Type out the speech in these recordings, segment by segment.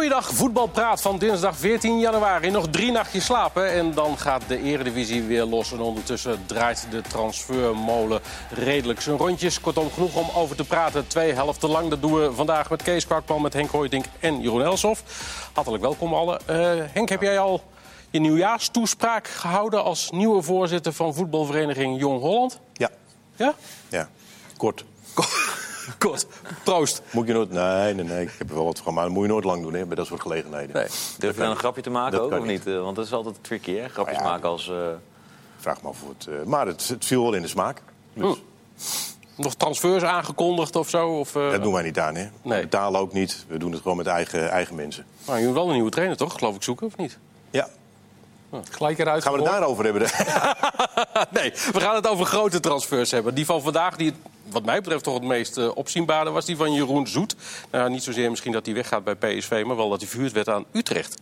Goeiedag, voetbalpraat van dinsdag 14 januari. Nog drie nachtjes slapen en dan gaat de eredivisie weer los. En ondertussen draait de transfermolen redelijk zijn rondjes. Kortom, genoeg om over te praten. Twee helften lang. Dat doen we vandaag met Kees Kwakman, met Henk Hoijtink en Jeroen Elsof. Hartelijk welkom allen. Uh, Henk, heb jij al je nieuwjaarstoespraak gehouden... als nieuwe voorzitter van voetbalvereniging Jong Holland? Ja. Ja? Ja, kort. Kort. Proost. Moet je nooit... Nee, nee, nee. Ik heb er wel wat van. Maar dat moet je nooit lang doen hè, bij dat soort gelegenheden. Nee. Durf je dan een grapje te maken ook, of niet? Eh, Want dat is altijd tricky, hè? Grapjes Nou ja. maken als... eh, Vraag me af of het... eh, maar het, het viel wel in de smaak. Dus, Nog transfers aangekondigd of zo? Of, eh, Dat doen wij niet aan, hè. We Nee. betalen ook niet. We doen het gewoon met eigen, eigen mensen. nou, je moet wel een nieuwe trainer, toch? Geloof ik zoeken, of niet? Ja. Gelijk eruit Gaan we het daarover hebben? nee, we gaan het over grote transfers hebben. Die van vandaag, die wat mij betreft toch het meest eh, opzienbare was, die van Jeroen Zoet. Nou, niet zozeer misschien dat hij weggaat bij PSV, maar wel dat hij verhuurd werd aan Utrecht.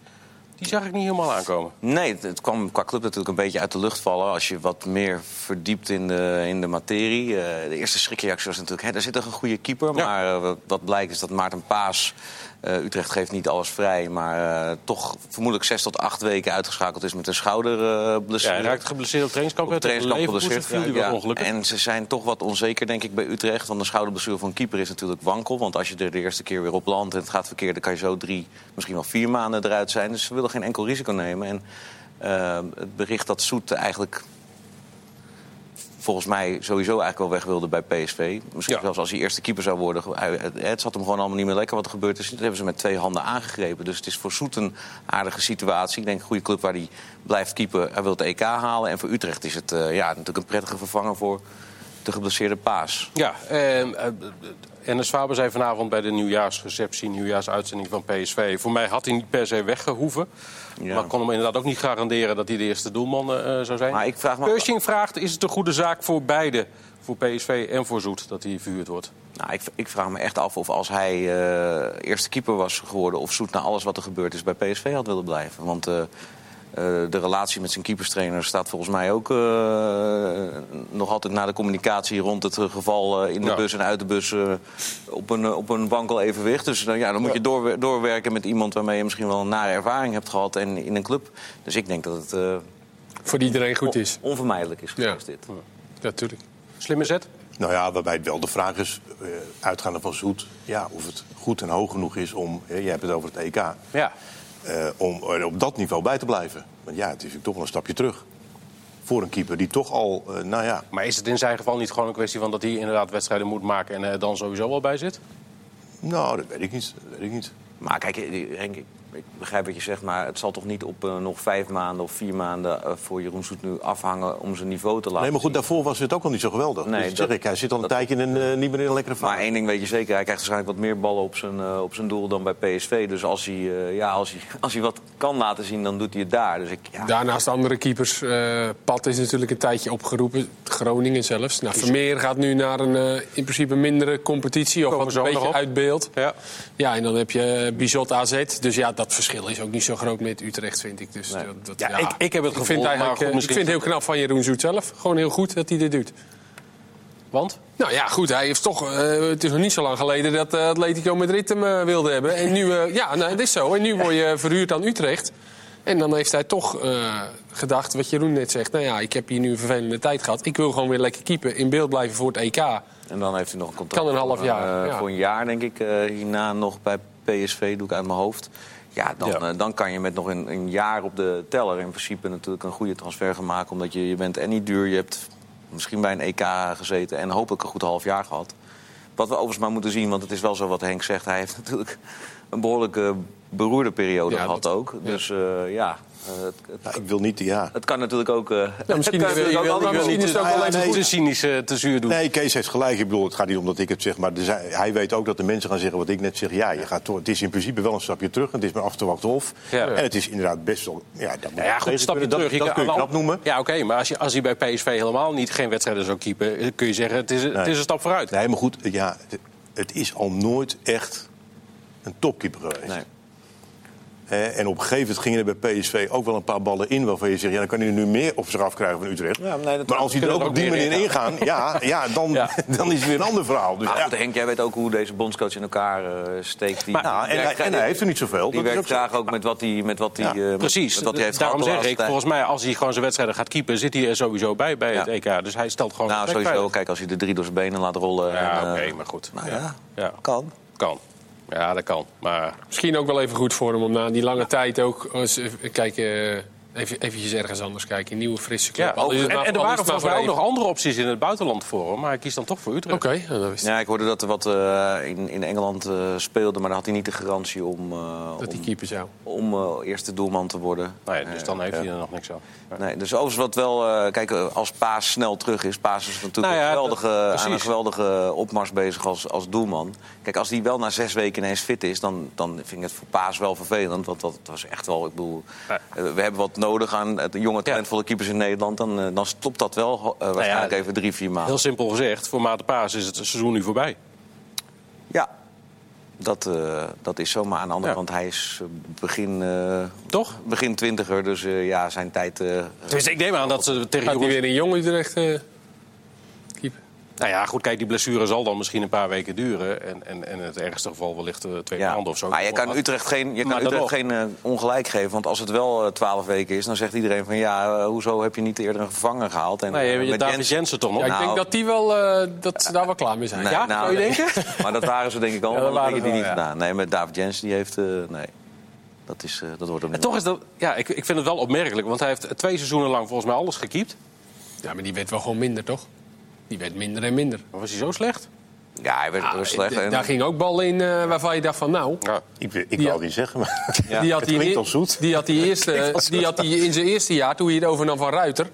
Die zag ik niet helemaal aankomen. Nee, het, het kwam qua club natuurlijk een beetje uit de lucht vallen... als je wat meer verdiept in de, in de materie. Eh, de eerste schrikreactie was natuurlijk... Hè, daar zit toch een goede keeper. Ja. Maar eh, wat blijkt is dat Maarten Paas... eh, Utrecht geeft niet alles vrij, maar eh, toch vermoedelijk zes tot acht weken uitgeschakeld is met een Ja, schouderblessure. hij raakte geblesseerd op trainingskamp. Op trainingskamp geblesseerd. viel Ja, ongelukkig. En ze zijn toch wat onzeker, denk ik, bij Utrecht. Want een schouderblessure van een keeper is natuurlijk wankel. Want als je er de eerste keer weer op landt en het gaat verkeerd... dan kan je zo drie, misschien wel vier maanden eruit zijn. Dus ze willen geen enkel risico nemen. En eh, het bericht dat Soet eigenlijk volgens mij sowieso eigenlijk wel weg wilde bij PSV. Misschien Ja. zelfs als hij eerste keeper zou worden. Het, zat hem gewoon allemaal niet meer lekker wat er gebeurd is. Dat hebben ze met twee handen aangegrepen. Dus het is voor Soet een aardige situatie. Ik denk een goede club waar hij blijft keeper. Hij wil het EK halen. En voor Utrecht is het eh, ja, natuurlijk een prettige vervanger voor de geblesseerde Paas. Ja, en eh, Faber zei vanavond bij de nieuwjaarsreceptie, nieuwjaarsuitzending van PSV... voor mij had hij niet per se weggehoeven. Ja. Maar ik kon hem inderdaad ook niet garanderen dat hij de eerste doelman eh, zou zijn. Maar ik vraag me- vraagt, is het een goede zaak voor beide? Voor PSV en voor Zoet, dat hij verhuurd wordt? Nou, ik, ik vraag me echt af of als hij eh, eerste keeper was geworden... of Soet na alles wat er gebeurd is bij PSV had willen blijven. Want eh, eh, de relatie met zijn keeperstrainer staat volgens mij ook... eh, nog altijd na de communicatie rond het eh, geval eh, in de Ja. bus en uit de bus... eh, op, een, eh, op een wankel evenwicht. Dus nou ja, dan moet je doorwer- doorwerken met iemand waarmee je misschien wel een nare ervaring hebt gehad... en in een club. Dus ik denk dat het eh, Voor iedereen goed is. on- onvermijdelijk is Ja. geweest dit. Ja, natuurlijk. Slimme zet? nou ja, waarbij het wel de vraag is, eh, uitgaande van Zoet... Ja, of het goed en hoog genoeg is om... eh, je hebt het over het EK... Ja. Eh, om er op dat niveau bij te blijven. Want ja, het is natuurlijk toch wel een stapje terug. Voor een keeper die toch al, eh, nou ja... Maar is het in zijn geval niet gewoon een kwestie van dat hij inderdaad wedstrijden moet maken... en er dan sowieso wel bij zit? Nou, dat weet ik niet. Dat weet ik niet. Maar kijk, eh, Henk, ik begrijp wat je zegt, maar het zal toch niet op eh, nog vijf maanden of vier maanden eh, voor Jeroen Soet nu afhangen om zijn niveau te laten Nee, maar goed, zien. daarvoor was het ook al niet zo geweldig. Nee, dus dat zeg ik, hij zit al een tijdje in een, eh, niet meer in een lekkere Maar fase. één ding weet je zeker, hij krijgt waarschijnlijk wat meer ballen op zijn, op zijn doel dan bij PSV. Dus als hij, ja, als, hij, als hij wat kan laten zien, dan doet hij het daar. Dus ik, ja, Daarnaast andere keepers. eh Pat is natuurlijk een tijdje opgeroepen. Groningen zelfs. Nou, Vermeer gaat nu naar een in principe mindere competitie. Of Komen wat een beetje op. uit beeld. Ja. Ja, en dan heb je Bizot AZ. Dus ja, dat verschil is ook niet zo groot met Utrecht, vind ik. Dus Nee. dat, dat- Ja, ik- ik heb het ik gevoel, vind, maar eigenlijk, goed, eh, ik vind het heel knap van Jeroen Zoet zelf. Gewoon heel goed dat hij dit doet. Want? Nou ja, goed, hij heeft toch. eh, het is nog niet zo lang geleden dat eh, Atletico Madrid hem eh, wilde hebben. En nu, ja, nou, het is zo. En nu word je verhuurd aan Utrecht. En dan heeft hij toch gedacht, wat Jeroen net zegt. Nou ja, ik heb hier nu een vervelende tijd gehad. Ik wil gewoon weer lekker keepen, in beeld blijven voor het EK. En dan heeft hij nog een contract Kan een half voor, jaar, ja. voor een jaar, denk ik. hierna nog bij PSV, doe ik uit mijn hoofd. Ja, dan, Ja. eh, dan kan je met nog een, een jaar op de teller in principe natuurlijk een goede transfer gaan maken. Omdat je, je bent en niet duur, je hebt misschien bij een EK gezeten en hopelijk een goed half jaar gehad. Wat we overigens maar moeten zien, want het is wel zo wat Henk zegt. Hij heeft natuurlijk een behoorlijke beroerde periode Ja, gehad dat- ook. Dus eh, ja, het, het, Ja, ik wil niet, ja. het kan natuurlijk ook... eh, misschien het kan is- natuurlijk ik ook wil- is het ook te- wel ja, even nee, goed. te cynisch, eh, te zuur doen. Nee, Kees heeft gelijk. Ik bedoel, het gaat niet om dat ik het zeg, maar er zijn- hij weet ook dat de mensen gaan zeggen wat ik net zeg. Ja, je gaat toch, het is in principe wel een stapje terug. Het is maar af te wachten of. Ja. En het is inderdaad best wel. Ja, dat moet Nou ja, je goed, een stapje kunnen. terug. Dat, dat kun je kan knap noemen. Ja, oké, maar als, je, als hij bij PSV helemaal niet geen wedstrijden zou keepen... eh, kun je zeggen, het is, het is een stap vooruit. Nee, maar goed, ja, het, het is al nooit echt een topkeeper geweest. Nee. Eh, en op een gegeven moment gingen er bij PSV ook wel een paar ballen in... waarvan je zegt, ja, dan kan hij er nu meer op zich afkrijgen van Utrecht. Ja, maar nee, dat- maar als hij er ook op die manier ingaan, ja, ja, dan, Ja. dan is het weer een ander verhaal. Dus, goed, Henk, jij weet ook hoe deze bondscoach in elkaar eh, steekt. Die, Ja, en, hij, werkt- en hij heeft er niet zoveel. Die werkt graag ook met wat hij met wat hij, eh, Precies, met wat hij heeft daarom zeg ik, tijd. volgens mij als hij gewoon zijn wedstrijden gaat keepen... zit hij er sowieso bij bij het. EK. Dus hij stelt gewoon... Nou, sowieso. veilig. Kijk, als hij de drie door zijn benen laat rollen. Ja, oké, eh, maar goed. Nou Ja, kan. kan. Ja, dat kan. Maar Misschien ook wel even goed voor hem om na die lange tijd ook eens even eventjes ergens anders kijken. Een nieuwe, frisse club. ja, Al is het en, maar- en er waren volgens mij ook nog andere opties in het buitenland voor hem. Maar hij kiest dan toch voor Utrecht. Oké, nou, dat wist ik. Ja, ik hoorde dat er wat eh, in, in Engeland eh, speelde, maar dan had hij niet de garantie om, eh, Dat om, keeper zou. om eh, eerste doelman te worden. Nee, dus dan heeft hij er nog niks aan. Nee, dus overigens wat wel... eh, kijk, als Paas snel terug is... Paas is natuurlijk Nou ja, een geweldige, aan een geweldige opmars bezig als, als doelman. Kijk, als die wel na zes weken ineens fit is... dan, dan vind ik het voor Paas wel vervelend. Want dat was echt wel... Ik bedoel, Ja. we hebben wat nodig aan het jonge talentvolle keepers in Nederland. Dan, eh, dan stopt dat wel eh, waarschijnlijk even drie, vier maanden. Heel simpel gezegd, voor Maarten Paas is het seizoen nu voorbij. Ja, dat, eh, dat is zo. Maar aan de andere Ja. kant, hij is begin, eh, Toch? begin twintiger. Dus eh, ja, zijn tijd... eh, Dus ik neem aan dat ze tegen jongens... weer in Jong Utrecht eh? Nou ja, goed, kijk, die blessure zal dan misschien een paar weken duren. En, en, en in het ergste geval wellicht eh, twee Ja. maanden of zo. Maar je kan Utrecht geen, je kan Utrecht geen eh, ongelijk geven. Want als het wel eh, twaalf weken is, dan zegt iedereen van... ja, hoezo heb je niet eerder een vervanger gehaald? En, Nee, je met David Jens- Jensen toch nog? Ja, ik Nou. denk dat die wel, eh, dat ze daar wel klaar mee zijn. Nee, Ja, nou, zou je nee. denken? maar dat waren ze denk ik al. Ja, maar dat dat waren denk ik ze niet gedaan. Nee, met David Jens, die heeft... eh, nee, dat, is, eh, dat wordt hem En toch is dat... Ja, ik, ik vind het wel opmerkelijk. Want hij heeft twee seizoenen lang volgens mij alles gekiept. Ja, maar die werd wel gewoon minder, toch? Die werd minder en minder. Maar was hij zo slecht? Ja, hij werd Ah, heel slecht. En- Daar ging ook ballen in eh, waarvan je dacht van nou... Ja. Ik, ik Ja. wou het niet zeggen, maar die had het klinkt in- al zoet. Die had die eerste, die had hij in zijn eerste jaar, toen hij het overnam van Ruiter...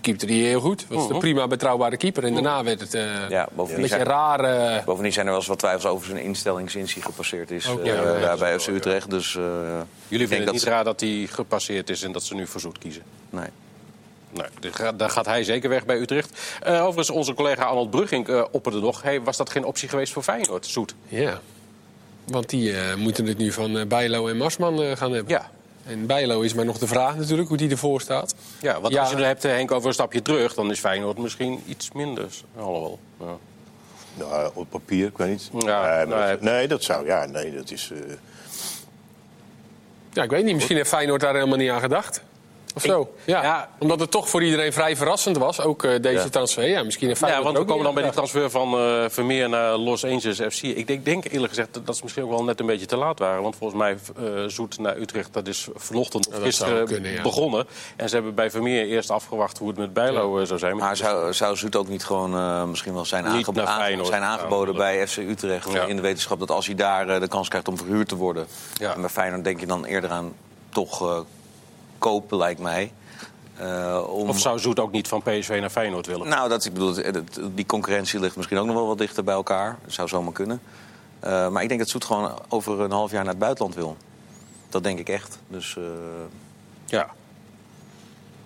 keepte hij heel goed. Was een prima betrouwbare keeper. En daarna werd het eh, Ja, een bovendien zijn, raar... eh, bovendien zijn er wel eens wat twijfels over zijn instelling sinds hij gepasseerd is. Ook, eh, ja, ja, ja, bij FC Utrecht. Dus, eh, ik Jullie denk vinden het dat niet ze- raar dat hij gepasseerd is en dat ze nu voor Zoet kiezen? Nee. Nee, daar gaat- daar gaat hij zeker weg bij Utrecht. Eh, overigens, onze collega Arnold Brugging uh, opperde nog... Hey, was dat geen optie geweest voor Feyenoord, Zoet? ja. Want die eh, moeten het nu van Bijlo en Marsman eh, gaan hebben. Ja. En Bijlo is maar nog de vraag natuurlijk, hoe die ervoor staat. Ja, want Ja. als je het hebt, Henk, over een stapje terug... dan is Feyenoord misschien iets minder. Alhoewel, ja. Nou, op papier, ik weet niet. Ja, nee, maar nee. dat, nee, dat zou... Ja, nee, dat is... eh, Ja, ik weet niet. Misschien heeft Feyenoord daar helemaal niet aan gedacht. Of zo. Ja. ja. Omdat het toch voor iedereen vrij verrassend was, ook eh, deze Ja. transfer. Ja, misschien heeft Ja, want we komen dan bij die transfer van eh, Vermeer naar Los Angeles FC. Ik denk, denk eerlijk gezegd dat ze misschien ook wel net een beetje te laat waren. Want volgens mij eh, Zoet naar Utrecht, dat is vanochtend of gisteren kunnen, ja. begonnen. En ze hebben bij Vermeer eerst afgewacht hoe het met Bijlo zou zijn. Maar zou, zou Zoet ook niet gewoon eh, misschien wel zijn, Niet aangeb- naar aan- Feyenoord zijn aangeboden bij FC Utrecht? Ja. In de wetenschap dat als hij daar de kans krijgt om verhuurd te worden. Ja. En bij Feyenoord denk je dan eerder aan toch kopen, lijkt mij. Eh, om... Of zou Zoet ook niet van PSV naar Feyenoord willen? Nou, dat, ik bedoel, die concurrentie ligt misschien ook nog wel wat dichter bij elkaar. Dat zou zomaar kunnen. Eh, maar ik denk dat Zoet gewoon over een half jaar naar het buitenland wil. Dat denk ik echt. Dus eh, Ja.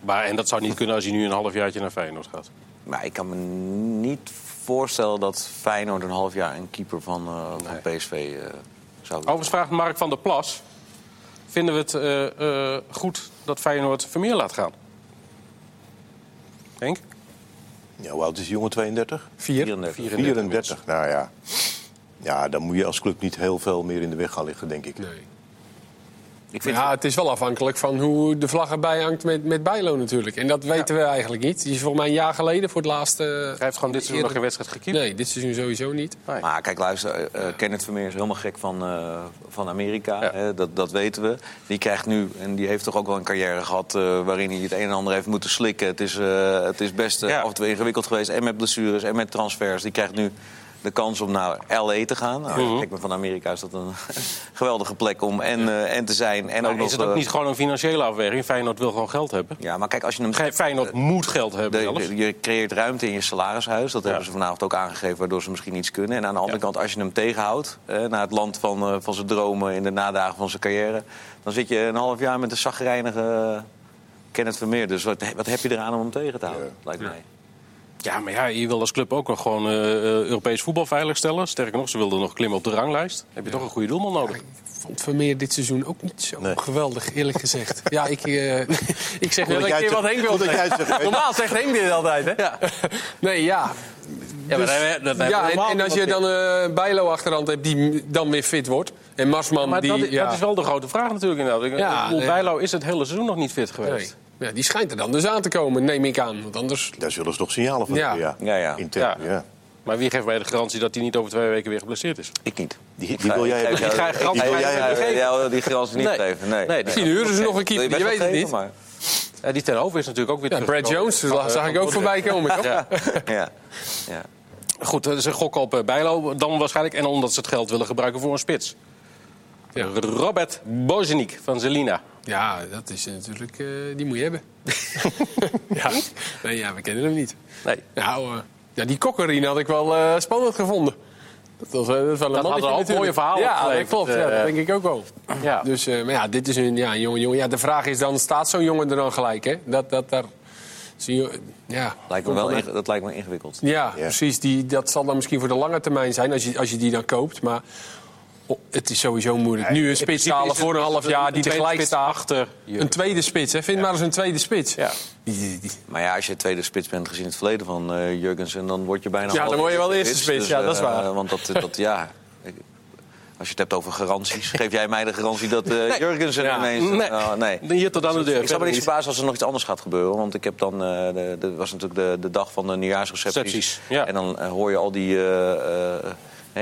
Maar, en dat zou niet kunnen als hij nu een halfjaartje naar Feyenoord gaat. maar ik kan me niet voorstellen dat Feyenoord een half jaar een keeper van, van PSV zou willen. Overigens vraagt Mark van der Plas... vinden we het eh, eh, goed dat Feyenoord Vermeer laat gaan? Henk? ja, hoe oud is die jongen? 32? Vier. 34. 34, nou ja. Ja, dan moet je als club niet heel veel meer in de weg gaan liggen, denk ik. Nee. Ik vind Ja, het is wel afhankelijk van hoe de vlag erbij hangt met, met Bijlo natuurlijk. En dat weten we eigenlijk niet. Die is volgens mij een jaar geleden voor het laatste... Hij heeft gewoon dit seizoen nog geen wedstrijd gekiept. Nee, dit seizoen sowieso niet. Nee. Maar kijk, luister, eh, eh, Kenneth Vermeer is helemaal gek van, eh, van Amerika. Ja. Hè, dat, dat weten we. Die krijgt nu, en die heeft toch ook wel een carrière gehad... eh, waarin hij het een en ander heeft moeten slikken. Het is, eh, het is best Ja. af en toe ingewikkeld geweest. En met blessures en met transfers. Die krijgt nu de kans om naar L.A. te gaan. Nou, Mhm. Kijk, maar van Amerika is dat een geweldige plek om en, eh, en te zijn. En Maar ook nog, is het ook eh, niet gewoon een financiële afweging? Feyenoord wil gewoon geld hebben. Ja, maar kijk, als je hem... Ge- Feyenoord moet geld hebben De- zelfs. de- je creëert ruimte in je salarishuis. Dat hebben ze vanavond ook aangegeven, waardoor ze misschien iets kunnen. En aan de andere Ja. kant, als je hem tegenhoudt... Eh, naar het land van, eh, van zijn dromen in de nadagen van zijn carrière... dan zit je een half jaar met een zagrijnige Kenneth Vermeer. Dus wat, wat heb je eraan om hem tegen te houden, lijkt mij. Ja, maar ja, je wil als club ook nog gewoon eh, eh, Europees voetbal veiligstellen. Sterker nog, ze wilden nog klimmen op de ranglijst. heb je toch een goede doelman nodig. Ik vond Vermeer dit seizoen ook niet zo Nee. geweldig, eerlijk gezegd. ja, ik, eh, ik zeg wel dat een jij keer wat. Henk wil zegt. Normaal zegt Henk dit altijd, hè? Ja. Nee, ja. Ja, maar Dus- dat- dat- dat- ja, en, als je dan eh Bijlo achterhand hebt die dan weer fit wordt. En Marsman Maar die... dat, ja, dat is wel de grote vraag natuurlijk inderdaad. Ja. Bijlo is het hele seizoen nog niet fit nee. Ja, die schijnt er dan dus aan te komen, neem ik aan. Want anders... Daar zullen ze toch signalen van Ja. hebben, ja. Ja, ja. Intern, Ja. ja. Maar wie geeft mij de garantie dat hij niet over twee weken weer geblesseerd is? Ik niet. Die, Ik die wil jij hebben. Die jou- ga je garantie ik- wil jij hebben. ja, die garantie niet Nee. geven. Nee. Nee, Misschien huren ze nog een keeper, je best weet het geven, niet. maar- Ja, die ten Hove is natuurlijk ook weer Ja, Brad. Jones Van, zag ik ook voorbij komen, toch? Ja. Ja. Ja. Goed, ze gokken op eh, Bijlo dan waarschijnlijk. En omdat ze het geld willen gebruiken voor een spits. Robert Bozeniek van Zelina. Ja, dat is natuurlijk... eh, die moet je hebben. ja. Nee, ja, we kennen hem niet. Nee. Nou, eh, ja, die Kokkerien had ik wel eh, spannend gevonden. Dat was, dat is wel een natuurlijk. mooie verhalen Ja, dat klopt. ja, dat denk ik ook wel. Ja. Dus, maar ja, dit is een, ja, een jongen, jongen. Ja, de vraag is dan, staat zo'n jongen er dan gelijk, hè? Dat, dat daar... Zie je, ja, Lijkt me wel dat lijkt me ingewikkeld. Ja, precies. Die, dat zal dan misschien voor de lange termijn zijn als je, als je die dan koopt. Maar het is sowieso moeilijk. nu een spits halen voor een half jaar die tegelijk staat. achter. Een tweede spits, hè? Vind maar eens een tweede spits. Ja. Maar ja, als je tweede spits bent gezien het verleden van eh Jurgensen... dan word je bijna... Ja, dan word je wel eerste eerste spits. Ja, Dus, dat is eh, waar. Want dat, dat ja... Als je het hebt over garanties, geef jij mij de garantie dat eh Jurgensen Ja. ineens... Nee. Oh, nee. Hier tot aan de deur. Ik zou me niet verbazen als er nog iets anders gaat gebeuren. Want ik heb dan, eh de, de, was natuurlijk de, de dag van de nieuwjaarsrecepties. Recepties, ja. En dan hoor je al die...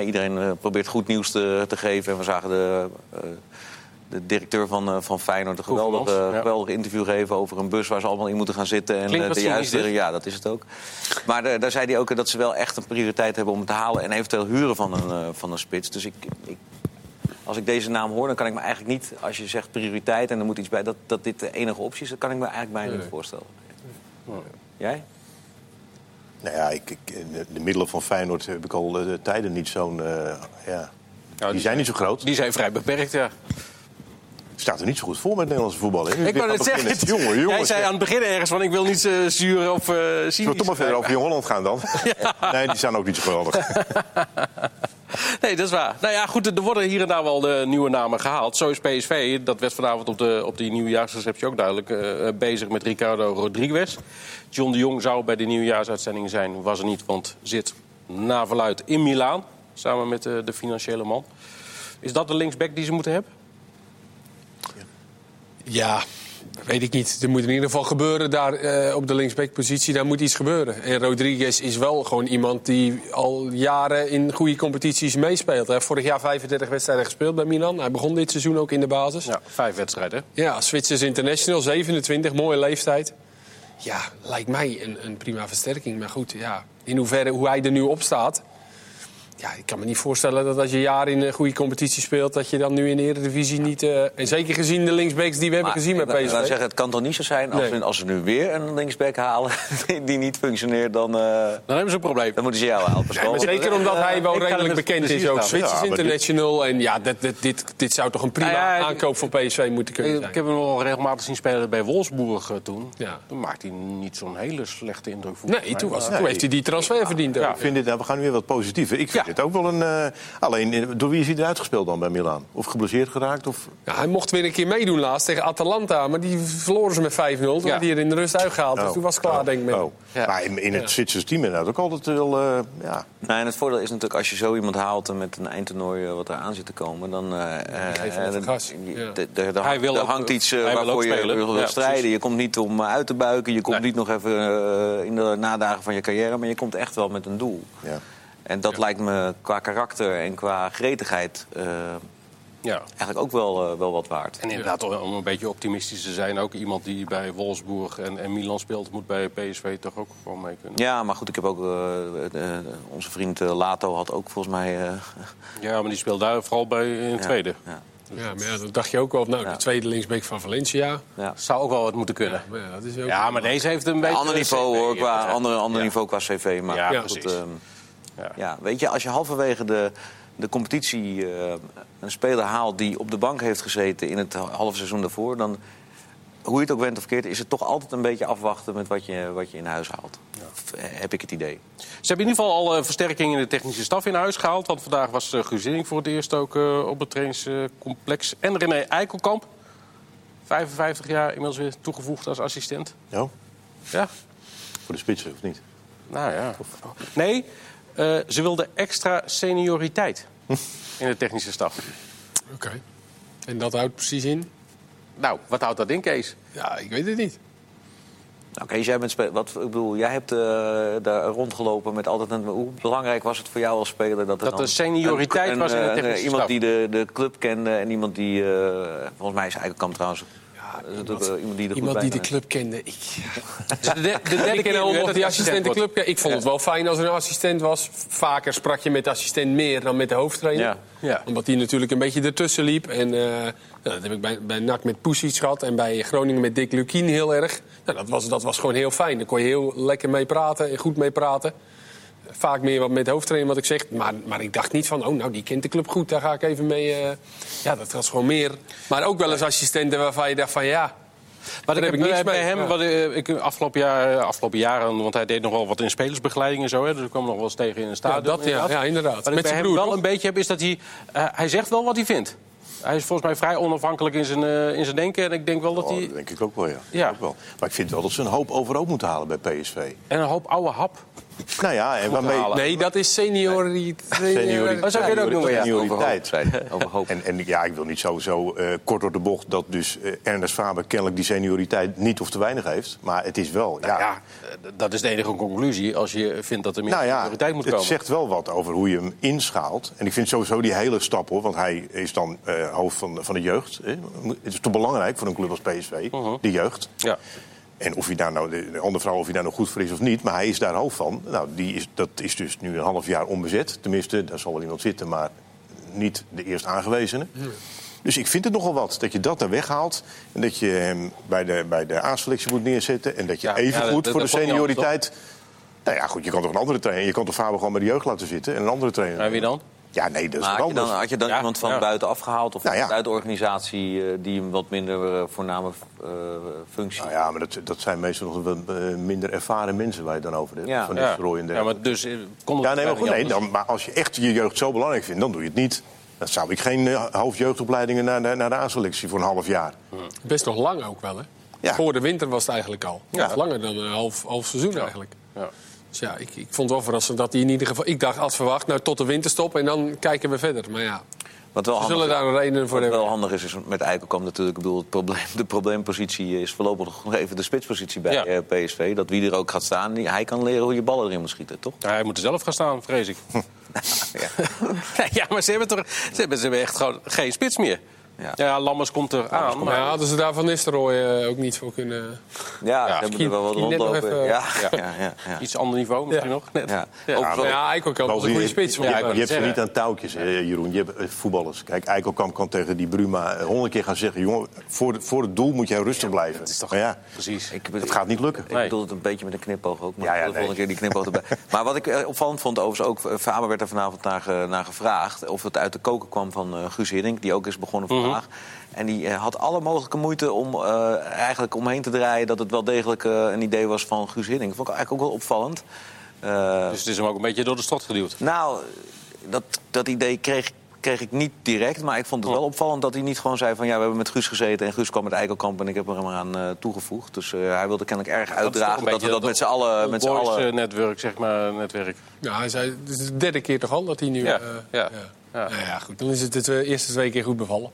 iedereen eh, probeert goed nieuws te, te geven. En we zagen de, eh, de directeur van, eh, van Feyenoord een geweldige, Koevermans, ja. geweldige interview geven... over een bus waar ze allemaal in moeten gaan zitten. En Klinkt de juiste, dit. Ja, dat is het ook. Maar daar zei hij ook dat ze wel echt een prioriteit hebben om het te halen... en eventueel huren van een, van een spits. Dus ik, ik, als ik deze naam hoor, dan kan ik me eigenlijk niet... als je zegt prioriteit en er moet iets bij... dat, dat dit de enige optie is, dat kan ik me eigenlijk bijna Nee. niet voorstellen. Jij? Nou ja, ik, ik, de, de middelen van Feyenoord heb ik al eh, tijden niet zo'n... eh, ja. Ja, Die zijn niet zo groot. Die zijn vrij beperkt, ja. Staat er niet zo goed voor met Nederlandse voetbal. hè? Ik wou net zeggen. Jongen, jongen. jij zei aan het begin ergens van ik wil niet eh, zuur of eh cynisch. Zullen we toch maar verder over Jong Holland gaan dan? Nee, die zijn ook niet zo geweldig. Nee, dat is waar. Nou ja, goed, er worden hier en daar wel de nieuwe namen gehaald. Zo is PSV, dat werd vanavond op, de, op die nieuwjaarsreceptie ook duidelijk... eh, bezig met Ricardo Rodriguez. John de Jong zou bij de nieuwjaarsuitzending zijn, was er niet... want zit na verluid in Milaan, samen met eh, de financiële man. Is dat de linksback die ze moeten hebben? Ja, weet ik niet. Er moet in ieder geval gebeuren daar eh, op de linksbackpositie. Daar moet iets gebeuren. En Rodriguez is wel gewoon iemand die al jaren in goede competities meespeelt. Hij heeft vorig jaar 35 wedstrijden gespeeld bij Milan. Hij begon dit seizoen ook in de basis. Ja, vijf wedstrijden. Ja, Zwitsers International, 27, mooie leeftijd. Ja, lijkt mij een, een prima versterking. Maar goed, ja, in hoeverre hoe hij er nu op staat. Ja, ik kan me niet voorstellen dat als je jaren in een goede competitie speelt... dat je dan nu in de Eredivisie niet... eh, en zeker gezien de linksbacks die we hebben gezien met ik ik PSV. zeggen, het kan toch niet zo zijn als, Nee. we, als we nu weer een linksback halen die, niet functioneert, dan, eh, Dan hebben ze een probleem. dan moeten ze jou helpen. Ja, maar zeker omdat hij wel ik ga er redelijk bekend is ook. Zwitsers Ja, dit- International. En ja, dit, dit, dit, dit zou toch een prima ja, aankoop voor PSV moeten kunnen Ik zijn. heb hem al regelmatig zien spelen bij Wolfsburg eh, toen. Ja. Toen maakte hij niet zo'n hele slechte indruk. voor Nee, toen, was, toen heeft hij die transfer verdiend. Ik vind dit, nou, we gaan nu weer wat positiever. Ik vind Ja. dit ook wel een... eh, alleen, eh, door wie is hij eruit gespeeld dan bij Milaan? Of geblesseerd geraakt? Of... Ja, hij mocht weer een keer meedoen laatst tegen Atalanta. Maar die verloren ze met 5-0. Toen werd hij er in de rust uitgehaald. Dus Oh. toen was het klaar, Oh. denk ik. Met hem. Oh. Ja. Maar in, in het Ja. Zwitserse team inderdaad ook altijd wel... eh, ja. Nou, en het voordeel is natuurlijk, als je zo iemand haalt en met een eindtoernooi wat er aan zit te komen, dan, Ja. er hangt iets waarvoor je wil Ja, strijden. Je komt niet om uit te buiken, je komt niet nog even in de nadagen van je carrière, maar je komt echt wel met een doel. Ja. En dat lijkt me qua karakter en qua gretigheid eh, Ja. eigenlijk ook wel, eh, wel wat waard. En inderdaad, om een beetje optimistisch te zijn, ook iemand die bij Wolfsburg en, en Milan speelt, moet bij PSV toch ook gewoon mee kunnen. Ja, maar goed, ik heb ook... eh, eh, onze vriend Lato had ook volgens mij... eh, Ja, maar die speelt daar vooral bij in het ja, tweede. Ja, Ja, maar ja, dat dacht je ook wel. Nou, Ja. de tweede linksback van Valencia. ja. Zou ook wel wat moeten kunnen. Maar ja, dat is ook Ja, maar deze heeft een beetje... ander niveau CV, hoor, qua, ja. ander, niveau qua cv. Maar Ja, goed, precies. ehm, Ja. ja, weet je, als je halverwege de, de competitie eh, een speler haalt die op de bank heeft gezeten in het halve seizoen daarvoor, dan hoe je het ook went of keert, is het toch altijd een beetje afwachten met wat je, wat je in huis haalt. Of, eh, Heb ik het idee. Ze hebben in ieder geval al eh, versterking in de technische staf in huis gehaald. Want vandaag was uh, Guus Hiddink voor het eerst ook eh, op het trainingscomplex. En René Eikelkamp, 55 jaar inmiddels weer toegevoegd als assistent. Ja, Ja, voor de spitsen of niet? nou ja. Nee, eh, ze wilden extra senioriteit in de technische staf. Oké. En dat houdt precies in? Nou, wat houdt dat in, Kees? Ja, ik weet het niet. Nou, Kees, jij bent wat, ik bedoel, jij hebt eh, daar rondgelopen met altijd een. Hoe belangrijk was het voor jou als speler dat er Dat dan er senioriteit een- was in de een, eh, technische Iemand staf. die de, de club kende en iemand die. eh, volgens mij is Eikelkamp trouwens. Eh, dat, iemand die er goed Iemand die de club kende. Ik, Dus de, de, de derde keer al nu, hè, nog dat die hij assistent de club. Ik vond het wel fijn als er een assistent was. Vaker sprak je met de assistent meer dan met de hoofdtrainer. Ja. Ja. Omdat die natuurlijk een beetje ertussen liep. En eh, nou, dat heb ik bij, bij NAC met Poesic gehad. En bij Groningen met Dick Lukien heel erg. Nou, dat, was, dat was gewoon heel fijn. Daar kon je heel lekker mee praten en goed mee praten. Vaak meer wat met de hoofdtrainer wat ik zeg. Maar, maar ik dacht niet van, oh nou, die kent de club goed. Daar ga ik even mee. eh. Ja, dat was gewoon meer. Maar ook wel eens assistenten waarvan je dacht van, ja... Wat ik Daar heb, heb ik niks bij mee. hem, Ja. wat, eh, ik, afgelopen, jaar, afgelopen jaren, want hij deed nog wel wat in spelersbegeleiding en zo. Hè, dus ik kwam nog wel eens tegen in een stadion. Ja, dat, ja, ja, inderdaad. Wat ik Met bij zijn hem broer, wel toch? een beetje heb, is dat hij... eh, hij zegt wel wat hij vindt. Hij is volgens mij vrij onafhankelijk in zijn, eh, in zijn denken. En ik denk wel dat Oh, hij... dat denk ik ook wel, ja. Ja. Ook wel. Maar ik vind wel dat ze een hoop overhoop moeten halen bij PSV. En een hoop oude hap. Nou ja, en waarmee... halen. Nee, dat is senioriteit. Senioriteit. Oh, zo kun je het ook noemen, ja. Senioriteit. Overhoop. En, en ja, ik wil niet zo, zo eh, kort door de bocht dat dus eh, Ernest Faber kennelijk die senioriteit niet of te weinig heeft. Maar het is wel, ja, Ja, eh, dat is de enige conclusie als je vindt dat er meer nou ja, prioriteit moet het komen. zegt wel wat over hoe je hem inschaalt. En ik vind sowieso die hele stap hoor, want hij is dan eh, hoofd van, van de jeugd. Hè. Het is toch belangrijk voor een club als PSV, Mhm. de jeugd. Ja. En of hij daar nou, de de andere vrouw, of hij daar nou goed voor is of niet, maar hij is daar hoofd van. Nou, die is, dat is dus nu een half jaar onbezet. Tenminste, daar zal wel iemand zitten, maar niet de eerst aangewezene. Dus ik vind het nogal wat dat je dat daar weghaalt. En dat je hem bij de, bij de A-selectie moet neerzetten. En dat je Ja, even ja, goed dat- voor de dat senioriteit. Nou ja, goed, je kan toch een andere trainer. Je kan toch Faber gewoon bij de jeugd laten zitten en een andere trainer. En wie dan? Ja, nee, dat is Maar had je dan, anders. had je dan Ja, iemand van ja. buiten afgehaald of Nou ja. uit de organisatie eh, die een wat minder eh, voorname eh, functie? Nou ja, maar dat, dat zijn meestal nog wat eh, minder ervaren mensen waar je het dan over hebt. Ja. Van Ja. En ja, maar dus kon het Ja, nee, maar, goed, nee, dan, maar als je echt je jeugd zo belangrijk vindt, dan doe je het niet. Dan zou ik geen uh, hoofdjeugdopleidingen naar de, naar de A-selectie voor een half jaar. Best nog lang ook wel, hè? Ja. Voor de winter was het eigenlijk al. Ja. Nog langer dan een half, half seizoen eigenlijk. Ja. Dus ja, ik, ik vond wel verrassend dat hij in ieder geval... Ik dacht, als verwacht, nou tot de winterstop en dan kijken we verder. Maar ja, Wat wel we handig, zullen daar een reden voor wat wel hebben. handig is, is met Eikelkamp natuurlijk. Ik bedoel, het probleem, de probleempositie is voorlopig nog even de spitspositie bij Ja. eh, PSV. Dat wie er ook gaat staan, die, hij kan leren hoe je ballen erin moet schieten, toch? Ja, hij moet er zelf gaan staan, vrees ik. ja, maar ze hebben, toch, ze, hebben, ze hebben echt gewoon geen spits meer. Ja. Ja, Lammers komt er aan. Maar Maar ja, hadden ze daar Van Nistelrooy eh, ook niet voor kunnen... Ja, ze hebben er wel wat rondlopen. even- ja, ja, ja, ja. iets ander niveau misschien Ja. nog. Net. Ja. Ja. Ook Ja, wel- ja Eikelkamp was een goede spits. Je, Ja, hebt ze niet aan touwtjes, hè, Jeroen. Je hebt eh, voetballers. Kijk, Eikelkamp kan tegen die Bruma eh, honderd keer gaan zeggen... jongen, voor, de- voor het doel moet jij rustig blijven. is toch- Maar ja, Precies. Ik het gaat niet lukken. Ik bedoel het een beetje met een knipoog ook. Maar Ja, ja, de volgende keer die knipoog erbij. maar wat ik opvallend vond, overigens ook... Faber werd er vanavond naar, ge- naar gevraagd... of het uit de koken kwam van Guus Hiddink... die ook is begonnen vandaag. En die eh, had alle mogelijke moeite om eh, eigenlijk omheen te draaien... dat het wel degelijk eh, een idee was van Guus Hiddink. Dat vond ik eigenlijk ook wel opvallend. Eh, Dus het is hem ook een beetje door de strot geduwd. nou, dat, dat idee kreeg, kreeg ik niet direct. Maar ik vond het wel opvallend dat hij niet gewoon zei van... ja, we hebben met Guus gezeten en Guus kwam met Eikelkamp... en ik heb er maar aan eh, toegevoegd. Dus eh, hij wilde kennelijk erg uitdragen dat we dat met z'n allen... Met z'n allen netwerk, zeg maar, netwerk. Ja, hij zei, het is de derde keer toch al dat hij nu... Ja, eh, ja, ja. Nou ja, goed. Dan is het de twee- eerste twee keer goed bevallen.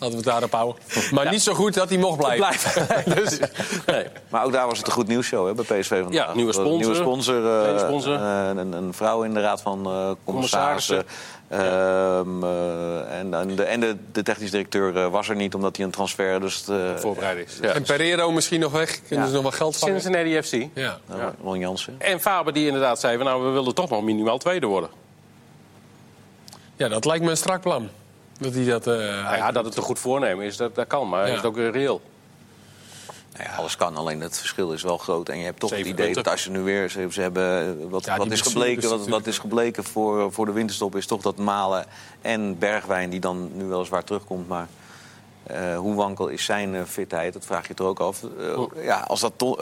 Laten we het daarop houden. Maar niet zo goed dat hij mocht blijven. Blijven. dus, nee. Maar ook daar was het een goed nieuwsshow hè, bij PSV vandaag. Ja, nieuwe Een Nieuwe sponsor. eh, sponsor. eh, een, een vrouw in de raad van eh, commissarissen. Ehm, eh, en en, de, en de, de technisch directeur was er niet omdat hij een transfer... Dus, Voorbereid is. Ja. En Pereiro misschien nog weg. Kunnen Ja. ze nog wel geld vangen? Cincinnati FC. Ja. nou, Ron Jansen. En Faber die inderdaad zei, van, nou, we willen toch nog minimaal tweede worden. ja, dat lijkt me een strak plan. Dat hij dat... eh, Nou ja, dat het een goed voornemen is, dat, dat kan. Maar Ja. is het ook eh, reëel? Nou ja, alles kan, alleen het verschil is wel groot. En je hebt toch Zeven het idee dat als je nu weer... Ze, ze hebben, eh, wat, Ja, wat, is gebleken, wat, is gebleken voor, voor de winterstop... is toch dat Malen en Bergwijn, die dan nu weliswaar terugkomt... maar Eh, hoe wankel is zijn fitheid? Dat vraag je er ook af. Ja, als dat to-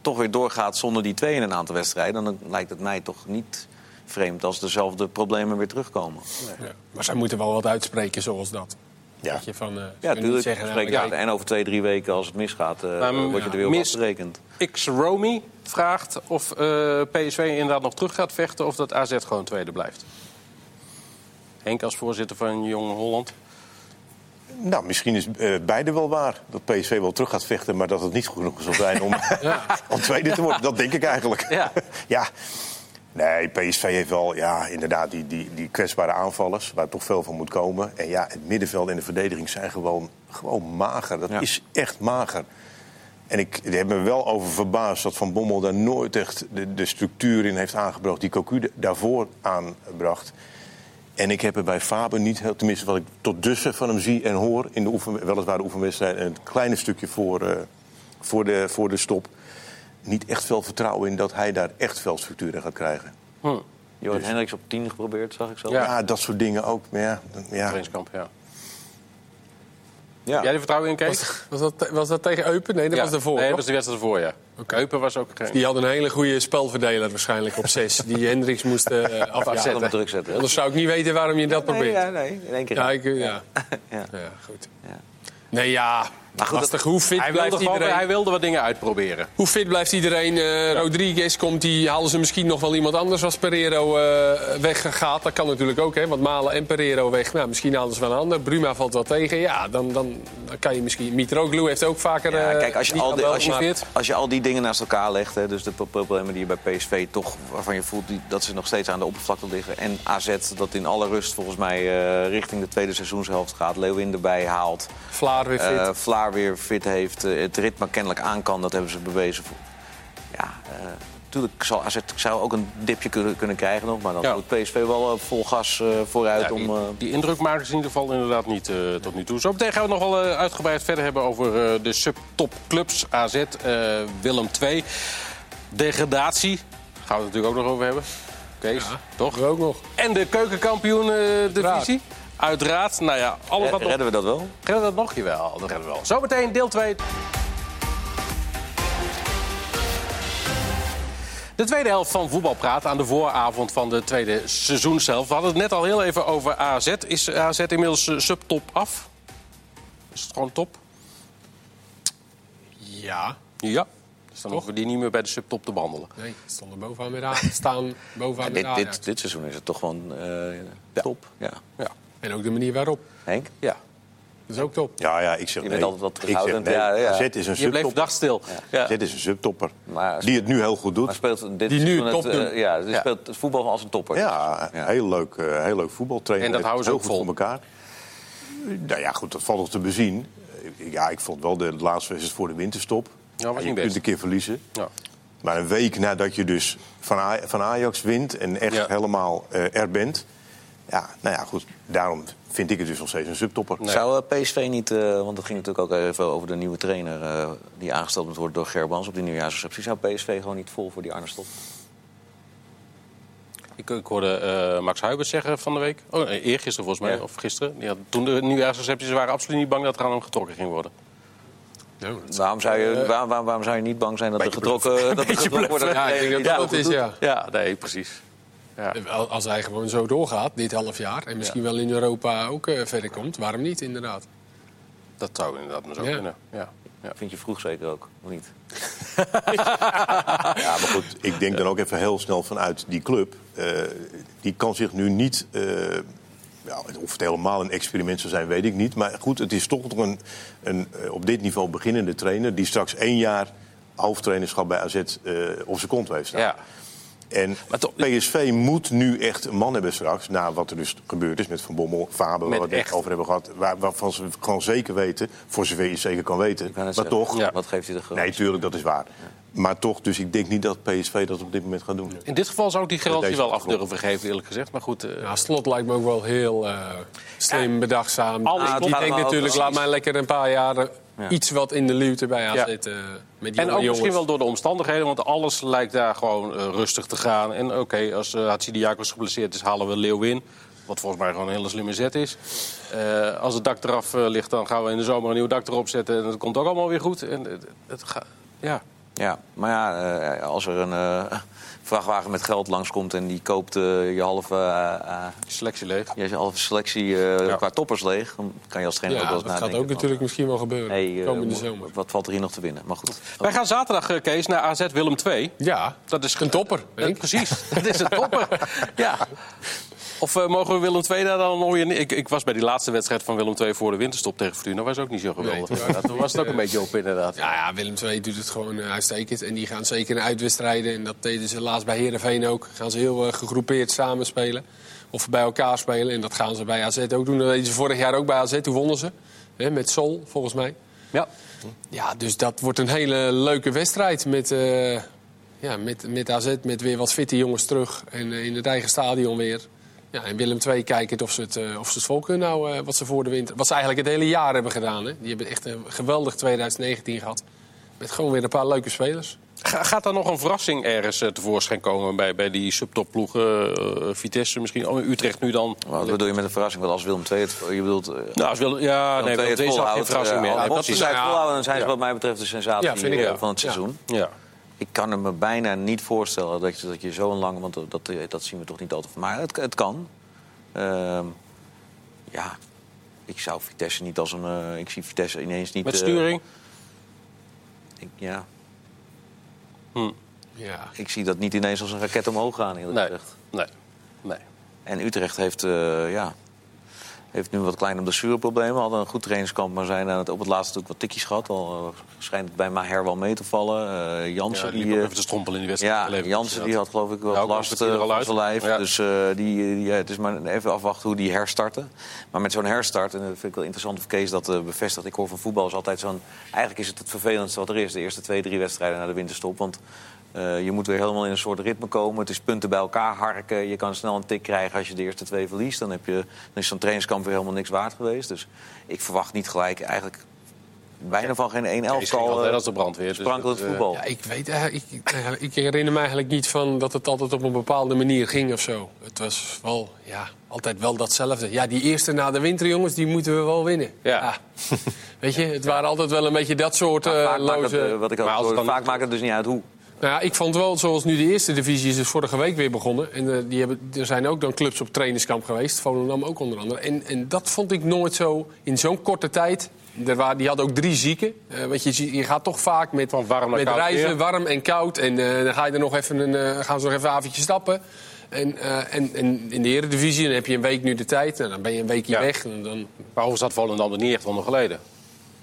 toch weer doorgaat zonder die twee in een aantal wedstrijden... dan lijkt het mij toch niet vreemd als dezelfde problemen weer terugkomen. Ja. Maar zij moeten wel wat uitspreken zoals dat. Ja. Dat je van, eh, Ja, natuurlijk. zeggen, Spreek nou, uit. En over twee, drie weken als het misgaat, eh Maar, word je er weer op afgerekend. X Romy vraagt of eh, PSV inderdaad nog terug gaat vechten of dat AZ gewoon tweede blijft. Henk als voorzitter van Jong Holland. Nou, misschien is eh, beide wel waar. Dat PSV wel terug gaat vechten, maar dat het niet genoeg zal zijn om, om tweede te worden. Dat denk ik eigenlijk. Ja. ja. Nee, PSV heeft wel ja, inderdaad die, die, die kwetsbare aanvallers... waar toch veel van moet komen. En ja, het middenveld en de verdediging zijn gewoon, gewoon mager. Dat Ja. is echt mager. En ik heb me wel over verbaasd dat Van Bommel daar nooit echt de, de structuur in heeft aangebracht... die Cocu daarvoor aanbracht. En ik heb er bij Faber niet, heel- tenminste wat ik tot dusver van hem zie en hoor... in de oefen, weliswaar de oefenwedstrijd, een kleine stukje voor, eh, voor, de, voor de stop... niet echt veel vertrouwen in dat hij daar echt veel structuur in gaat krijgen. Hm. Johan Hendricks op 10 geprobeerd, zag ik zo. Ja. Ja, dat soort dingen ook. Maar ja, ja. Trainingskamp, ja. Ja. Jij er vertrouwen in, Kees? Was dat, was dat tegen Eupen? Nee, dat Ja. was daarvoor. Nee, dat was de wedstrijd ervoor, ja. Eupen was ook geen... Die had een hele goede spelverdeler waarschijnlijk op zes. Die Hendricks moest eh Ja, afzetten. druk zetten. Anders zou ik niet weten waarom je dat Nee, probeert. ja, nee, in één keer. Ja, ik, ja. Ja. ja, goed. Ja. Nee, ja, Maar goed, lastig. Hoe fit Hij blijft wilde, iedereen? hij wilde wat dingen uitproberen. Hoe fit blijft iedereen? Eh, Rodriguez komt, die halen ze misschien nog wel iemand anders als Pereiro eh weggaat. Dat kan natuurlijk ook, hè? Want Malen en Pereiro weg. Nou, misschien halen ze wel een ander. Bruma valt wel tegen. Ja, dan, dan, dan kan je misschien... Mitroglou heeft ook vaker... Ja, eh, kijk, als je, al als, je, als je al die dingen naast elkaar legt, hè, dus de pro- problemen die je bij PSV toch, waarvan je voelt die, dat ze nog steeds aan de oppervlakte liggen, en AZ dat in alle rust volgens mij richting de tweede seizoenshelft gaat, Leeuwin erbij haalt, Vlaar weer fit. eh, Weer fit heeft, eh, het ritme kennelijk aan kan, dat hebben ze bewezen. Ja, natuurlijk zal AZ zou ook een dipje kunnen, kunnen krijgen nog, maar dan Ja. moet PSV wel eh, vol gas eh, vooruit Ja, om... die, eh, die indruk maken ze in ieder geval inderdaad niet eh, tot nu toe. Zo meteen gaan we het nog wel eh, uitgebreid verder hebben over eh, de subtopclubs. AZ, eh, Willem II. Degradatie. Gaan we het natuurlijk ook nog over hebben. Kees, toch? Ook nog. En de keukenkampioen-divisie. Uiteraard. Nou ja, alles wat nog... redden we dat wel? Redden we dat nog? Jawel, dat redden we wel. Zometeen deel 2. De tweede helft van Voetbalpraat aan de vooravond van de tweede seizoenshelft. We hadden het net al heel even over AZ. Is AZ inmiddels eh, subtop af? Is het gewoon top? Ja. Ja. Dus dan hoeven we die niet meer bij de subtop te behandelen. Nee, stonden bovenaan met Ajax. Staan bovenaan Ja, met dit, dit, dit seizoen is het toch gewoon eh, top. Ja. Ja. En ook de manier waarop. Henk? ja. Dat is ook top. Ja, ja, ik zeg Je nee. bent altijd wat Ik zeg terughoudend. nee. Ja, ja. AZ is een Je bleef subtopper. verdacht stil. Ja. AZ is een subtopper. Maar- die het nu heel goed doet. Maar speelt dit Die nu top het, eh, ja, die Ja. speelt het voetbal als een topper. Ja, Ja. heel leuk, eh, heel leuk voetbaltrainer. En dat houden ze ook goed vol. voor elkaar. Nou ja, goed, dat valt nog te bezien. Ja, ik vond wel de laatste wedstrijd voor de winterstop. Ja, was je niet kunt best. een keer verliezen. Ja. Maar een week nadat je dus van, Ajax wint en echt Ja. helemaal eh, er bent. Ja, nou ja, goed. Daarom vind ik het dus nog steeds een subtopper. Nee. Zou eh, PSV niet, eh, want het ging natuurlijk ook even over de nieuwe trainer... eh, die aangesteld moet worden door Gerbans op die nieuwjaarsreceptie. Zou PSV gewoon niet vol voor die Arne Slot? Ik, ik hoorde eh, Max Huibers zeggen van de week. Oh, nee, eergisteren volgens mij, Ja. of gisteren. Toen de nieuwjaarsrecepties waren absoluut niet bang dat er aan hem getrokken ging worden. Waarom zou je, waar, waar- waarom zou je niet bang zijn dat er getrokken, dat er getrokken wordt? Ja, ik denk dat is, ja. Ja, nee, precies. Ja. Al- Als hij gewoon zo doorgaat, dit half jaar, en misschien wel in Europa ook eh, verder komt, waarom niet inderdaad? Dat zou inderdaad maar zo Ja. kunnen. Ja. Ja. Vind je vroeg zeker ook, of niet? Ja, maar goed, ik denk dan ook even heel snel vanuit die club. eh, die kan zich nu niet. eh, ja, of het helemaal een experiment zou zijn, weet ik niet. Maar goed, het is toch nog een, een eh, op dit niveau beginnende trainer. die straks één jaar hoofdtrainerschap bij AZ eh, op zijn kont heeft staan. En Maar toch- PSV moet nu echt een man hebben straks. Na wat er dus gebeurd is met Van Bommel, Faber, waar we het over hebben gehad. Waar, waarvan ze gewoon zeker weten, voor zover je zeker kan weten. Maar zeggen, toch, Ja. Wat geeft hij de nee, tuurlijk, dat is waar. Maar toch, dus ik denk niet dat PSV dat op dit moment gaat doen. In dit geval zou ik die garantie wel af durven geven, eerlijk gezegd. Maar goed, eh, Ja, Slot lijkt me ook wel heel eh, slim, bedachtzaam. alles ik klopt. denk maar ook natuurlijk, precies. laat mij lekker een paar jaar eh, Ja. iets wat in de luwte bij AZ Ja. eh, met die En ook misschien wel door de omstandigheden, want alles lijkt daar gewoon eh, rustig te gaan. En oké, als uh, Hatsidiakos geblesseerd is, halen we Leeuwin. Wat volgens mij gewoon een hele slimme zet is. Eh, als het dak eraf eh, ligt, dan gaan we in de zomer een nieuw dak erop zetten. En dat komt ook allemaal weer goed. En het, het ga- ja. Ja, maar ja, eh, als er een eh, vrachtwagen met geld langskomt en die koopt eh, je halve, eh, eh, selectie leeg. je halve selectie eh, Ja. qua toppers leeg, dan kan je als trainer ook wel dat eens gaat nadenken. ook natuurlijk misschien wel gebeuren. hey, komende zomer. wat valt er hier nog te winnen? Maar goed. Wij gaan zaterdag, Kees, naar AZ Willem II. Ja, Dat is een topper. Precies, dat is een topper. ja. Of eh, mogen we Willem II daar dan nog weer... Ik, ik was bij die laatste wedstrijd van Willem II voor de winterstop tegen Fortuna. was ook niet zo geweldig. Nee, Ja, toen was het ook een beetje op inderdaad. Ja, ja, Willem II doet het gewoon eh, uitstekend. En die gaan zeker in uitwedstrijden. En dat deden ze laatst bij Herenveen ook. Gaan ze heel eh, gegroepeerd samen spelen. Of bij elkaar spelen. En dat gaan ze bij AZ ook doen. Dat deden ze vorig jaar ook bij AZ. Toen wonnen ze. Hè, met Sol, volgens mij. Ja. Ja, dus dat wordt een hele leuke wedstrijd. Met, eh, ja, met, met AZ, met weer wat fitte jongens terug. En in het eigen stadion weer. Ja, en Willem II kijkt of ze het, eh, of ze het vol kunnen nou, wat ze voor de winter... Wat ze eigenlijk het hele jaar hebben gedaan. Hè. Die hebben echt een geweldig 2019 gehad. Met gewoon weer een paar leuke spelers. Ga- Gaat er nog een verrassing ergens eh, tevoorschijn komen bij, bij die subtopploegen? eh, Vitesse misschien, oh, Utrecht nu dan? Wat bedoel je met een verrassing? Want als Willem II het... Je bedoelt... eh, Nou, als Willem, ja, nee, Willem II Willem II is geen verrassing meer. Als ze het volhouden, dan zijn ze Ja. wat mij betreft de sensatie Ja, vind ik ook. van het Ja. seizoen. Ja. Ik kan het me bijna niet voorstellen dat je, dat je zo lang... Want dat, dat, dat zien we toch niet altijd. Maar het, het kan. Ehm, ja, ik zou Vitesse niet als een... eh, ik zie Vitesse ineens niet... Met eh, sturing? ik, ja, Ja. ik zie dat niet ineens als een raket omhoog gaan, eerlijk Nee. gezegd. Nee. nee. En Utrecht heeft, eh, ja, heeft nu wat kleine blessureproblemen. Hadden een goed trainingskamp, maar zijn aan het, op het laatste natuurlijk wat tikjes gehad. Al eh, schijnt het bij Maher wel mee te vallen. Eh Jansen, Ja, die die, eh, even te strompelen in die wedstrijd. ja, geleverd. Jansen die had geloof ik wel al last van zijn lijf. Ja. Dus die, die, ja, het is maar even afwachten hoe die herstarten. Maar met zo'n herstart, en dat vind ik wel interessant of Kees dat eh, bevestigt. Ik hoor van voetbal is altijd zo'n... Eigenlijk is het het vervelendste wat er is. De eerste twee, drie wedstrijden na de winterstop. Want eh, je moet weer helemaal in een soort ritme komen. Het is punten bij elkaar harken. Je kan snel een tik krijgen als je de eerste twee verliest. Dan, heb je, dan is zo'n trainingskamp weer helemaal niks waard geweest. Dus ik verwacht niet gelijk eigenlijk bijna van geen één Kees ging elftal altijd uh, als de brandweer. dus sprankelend eh, voetbal. Ja, ik weet ik, ik, ik herinner me eigenlijk niet van dat het altijd op een bepaalde manier ging of zo. Het was wel, ja, altijd wel datzelfde. Ja, die eerste na de winter, jongens, die moeten we wel winnen. Ja. Weet je, het waren altijd wel een beetje dat soort Maar eh, vaak maakt het, loze... eh, wat ik Maar als dan- vaak maakt het dus niet uit hoe. Nou ja, ik vond wel, zoals nu de eerste divisie is, is vorige week weer begonnen. En eh, die hebben, er zijn ook dan clubs op trainingskamp geweest. Volendam ook onder andere. En, en dat vond ik nooit zo in zo'n korte tijd. Er waren, die hadden ook drie zieken. Eh want je, je gaat toch vaak met, Van warm naar met koud reizen, weer. warm en koud. En eh, dan ga je er nog even een, gaan ze nog even een avondje stappen. En, en, en in de Eredivisie dan heb je een week nu de tijd. En dan ben je een weekje Ja. weg. En dan, Maar overigens had Volendam er niet echt onder geleden.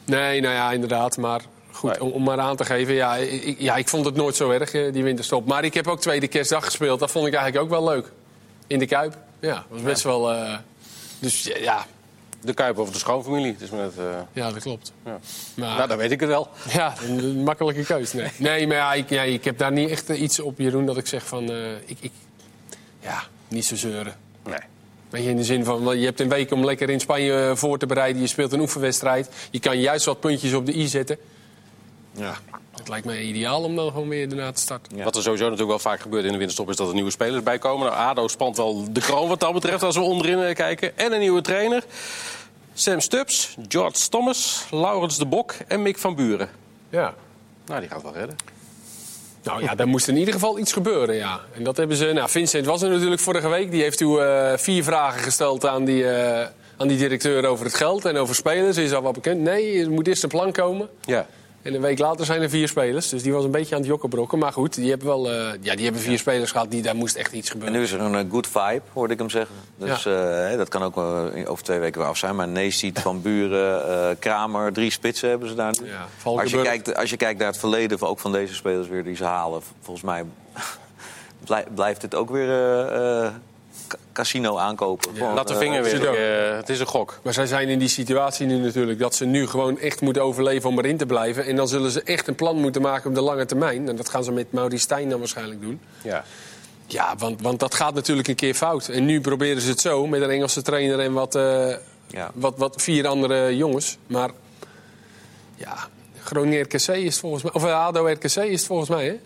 Nee, nou ja, inderdaad. Maar goed, Nee. om, om maar aan te geven. Ja ik, ja, ik vond het nooit zo erg, eh, die winterstop. Maar ik heb ook tweede kerstdag gespeeld. Dat vond ik eigenlijk ook wel leuk. In de Kuip. Ja, was best wel... eh, dus ja, De Kuip over de schoonfamilie. Het is met, eh, ja, dat klopt. ja. Maar, Nou, dan weet ik het wel. Ja, een, een makkelijke keus. Nee, nee maar ja ik, ja, ik heb daar niet echt iets op, Jeroen, dat ik zeg van... eh, ik, ik, ja, niet zo zeuren. Nee. Weet je, in de zin van, je hebt een week om lekker in Spanje voor te bereiden. Je speelt een oefenwedstrijd. Je kan juist wat puntjes op de i zetten. Ja, het lijkt mij ideaal om dan gewoon weer daarna te starten. Ja. Wat er sowieso natuurlijk wel vaak gebeurt in de winterstop... is dat er nieuwe spelers bij komen. Nou, ADO spant wel de kroon wat dat betreft als we onderin eh, kijken. En een nieuwe trainer. Sam Stubbs, George Thomas, Laurens de Bok en Mick van Buren. Ja. Nou, die gaat wel redden. Nou ja, daar moest in ieder geval iets gebeuren, ja. En dat hebben ze... Nou, Vincent was er natuurlijk vorige week. Die heeft u eh, vier vragen gesteld aan die, eh, aan die directeur over het geld en over spelers. Is al wat bekend? Nee, er moet eerst een plan komen. Ja. En een week later zijn er vier spelers. Dus die was een beetje aan het jokkenbrokken. Maar goed, die hebben wel... eh, ja, die hebben vier spelers gehad. Die, daar moest echt iets En gebeuren. nu is er een eh, good vibe, hoorde ik hem zeggen. Dus eh, dat kan ook over twee weken weer af zijn. Maar Neesiet, Van Buren, Kramer, drie spitsen hebben ze daar nu. Ja, als, je kijkt, als je kijkt naar het verleden, van- ook van deze spelers weer die ze halen... volgens mij blij- blijft het ook weer casino aankopen. Gewoon, Laat de vinger weer. het is een gok. Maar zij zijn in die situatie nu natuurlijk dat ze nu gewoon echt moeten overleven om erin te blijven. En dan zullen ze echt een plan moeten maken op de lange termijn. En dat gaan ze met Maurice Stijn dan waarschijnlijk doen. Ja. Ja, want, want dat gaat natuurlijk een keer fout. En nu proberen ze het zo met een Engelse trainer en wat, eh, Ja. wat, wat vier andere jongens. Maar ja, Groningen RKC is het volgens mij. Of eh, ADO RKC is het volgens mij, hè?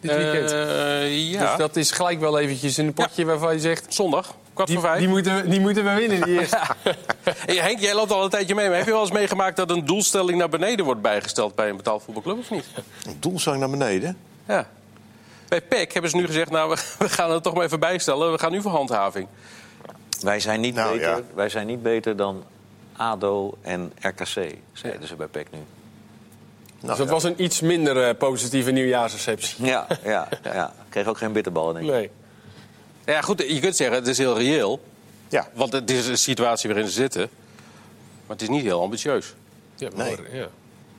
Dit weekend. Eh, ja. Dus dat is gelijk wel eventjes een potje waarvan je zegt... Zondag. Kwart voor vijf. die, moeten, we- die moeten we winnen, die eerste. Hey, Henk, jij loopt al een tijdje mee. Maar heb je wel eens meegemaakt dat een doelstelling naar beneden wordt bijgesteld bij een betaald voetbalclub of niet? Een doelstelling naar beneden. Ja. Bij PEC hebben ze nu gezegd, nou, we- we gaan het toch maar even bijstellen. We gaan nu voor handhaving. Wij zijn niet, Nou, beter, ja. wij zijn niet beter dan ADO en RKC, zeiden ze bij PEC nu. Nou, dus dat ja. was een iets minder eh, positieve nieuwjaarsreceptie. Ja, ja, ja. Kreeg ook geen bitterballen, denk ik. Nee. Ja, goed, je kunt zeggen, het is heel reëel. Ja. Want het is een situatie waarin ze zitten. Maar het is niet heel ambitieus. Ja, Nee. maar, ja.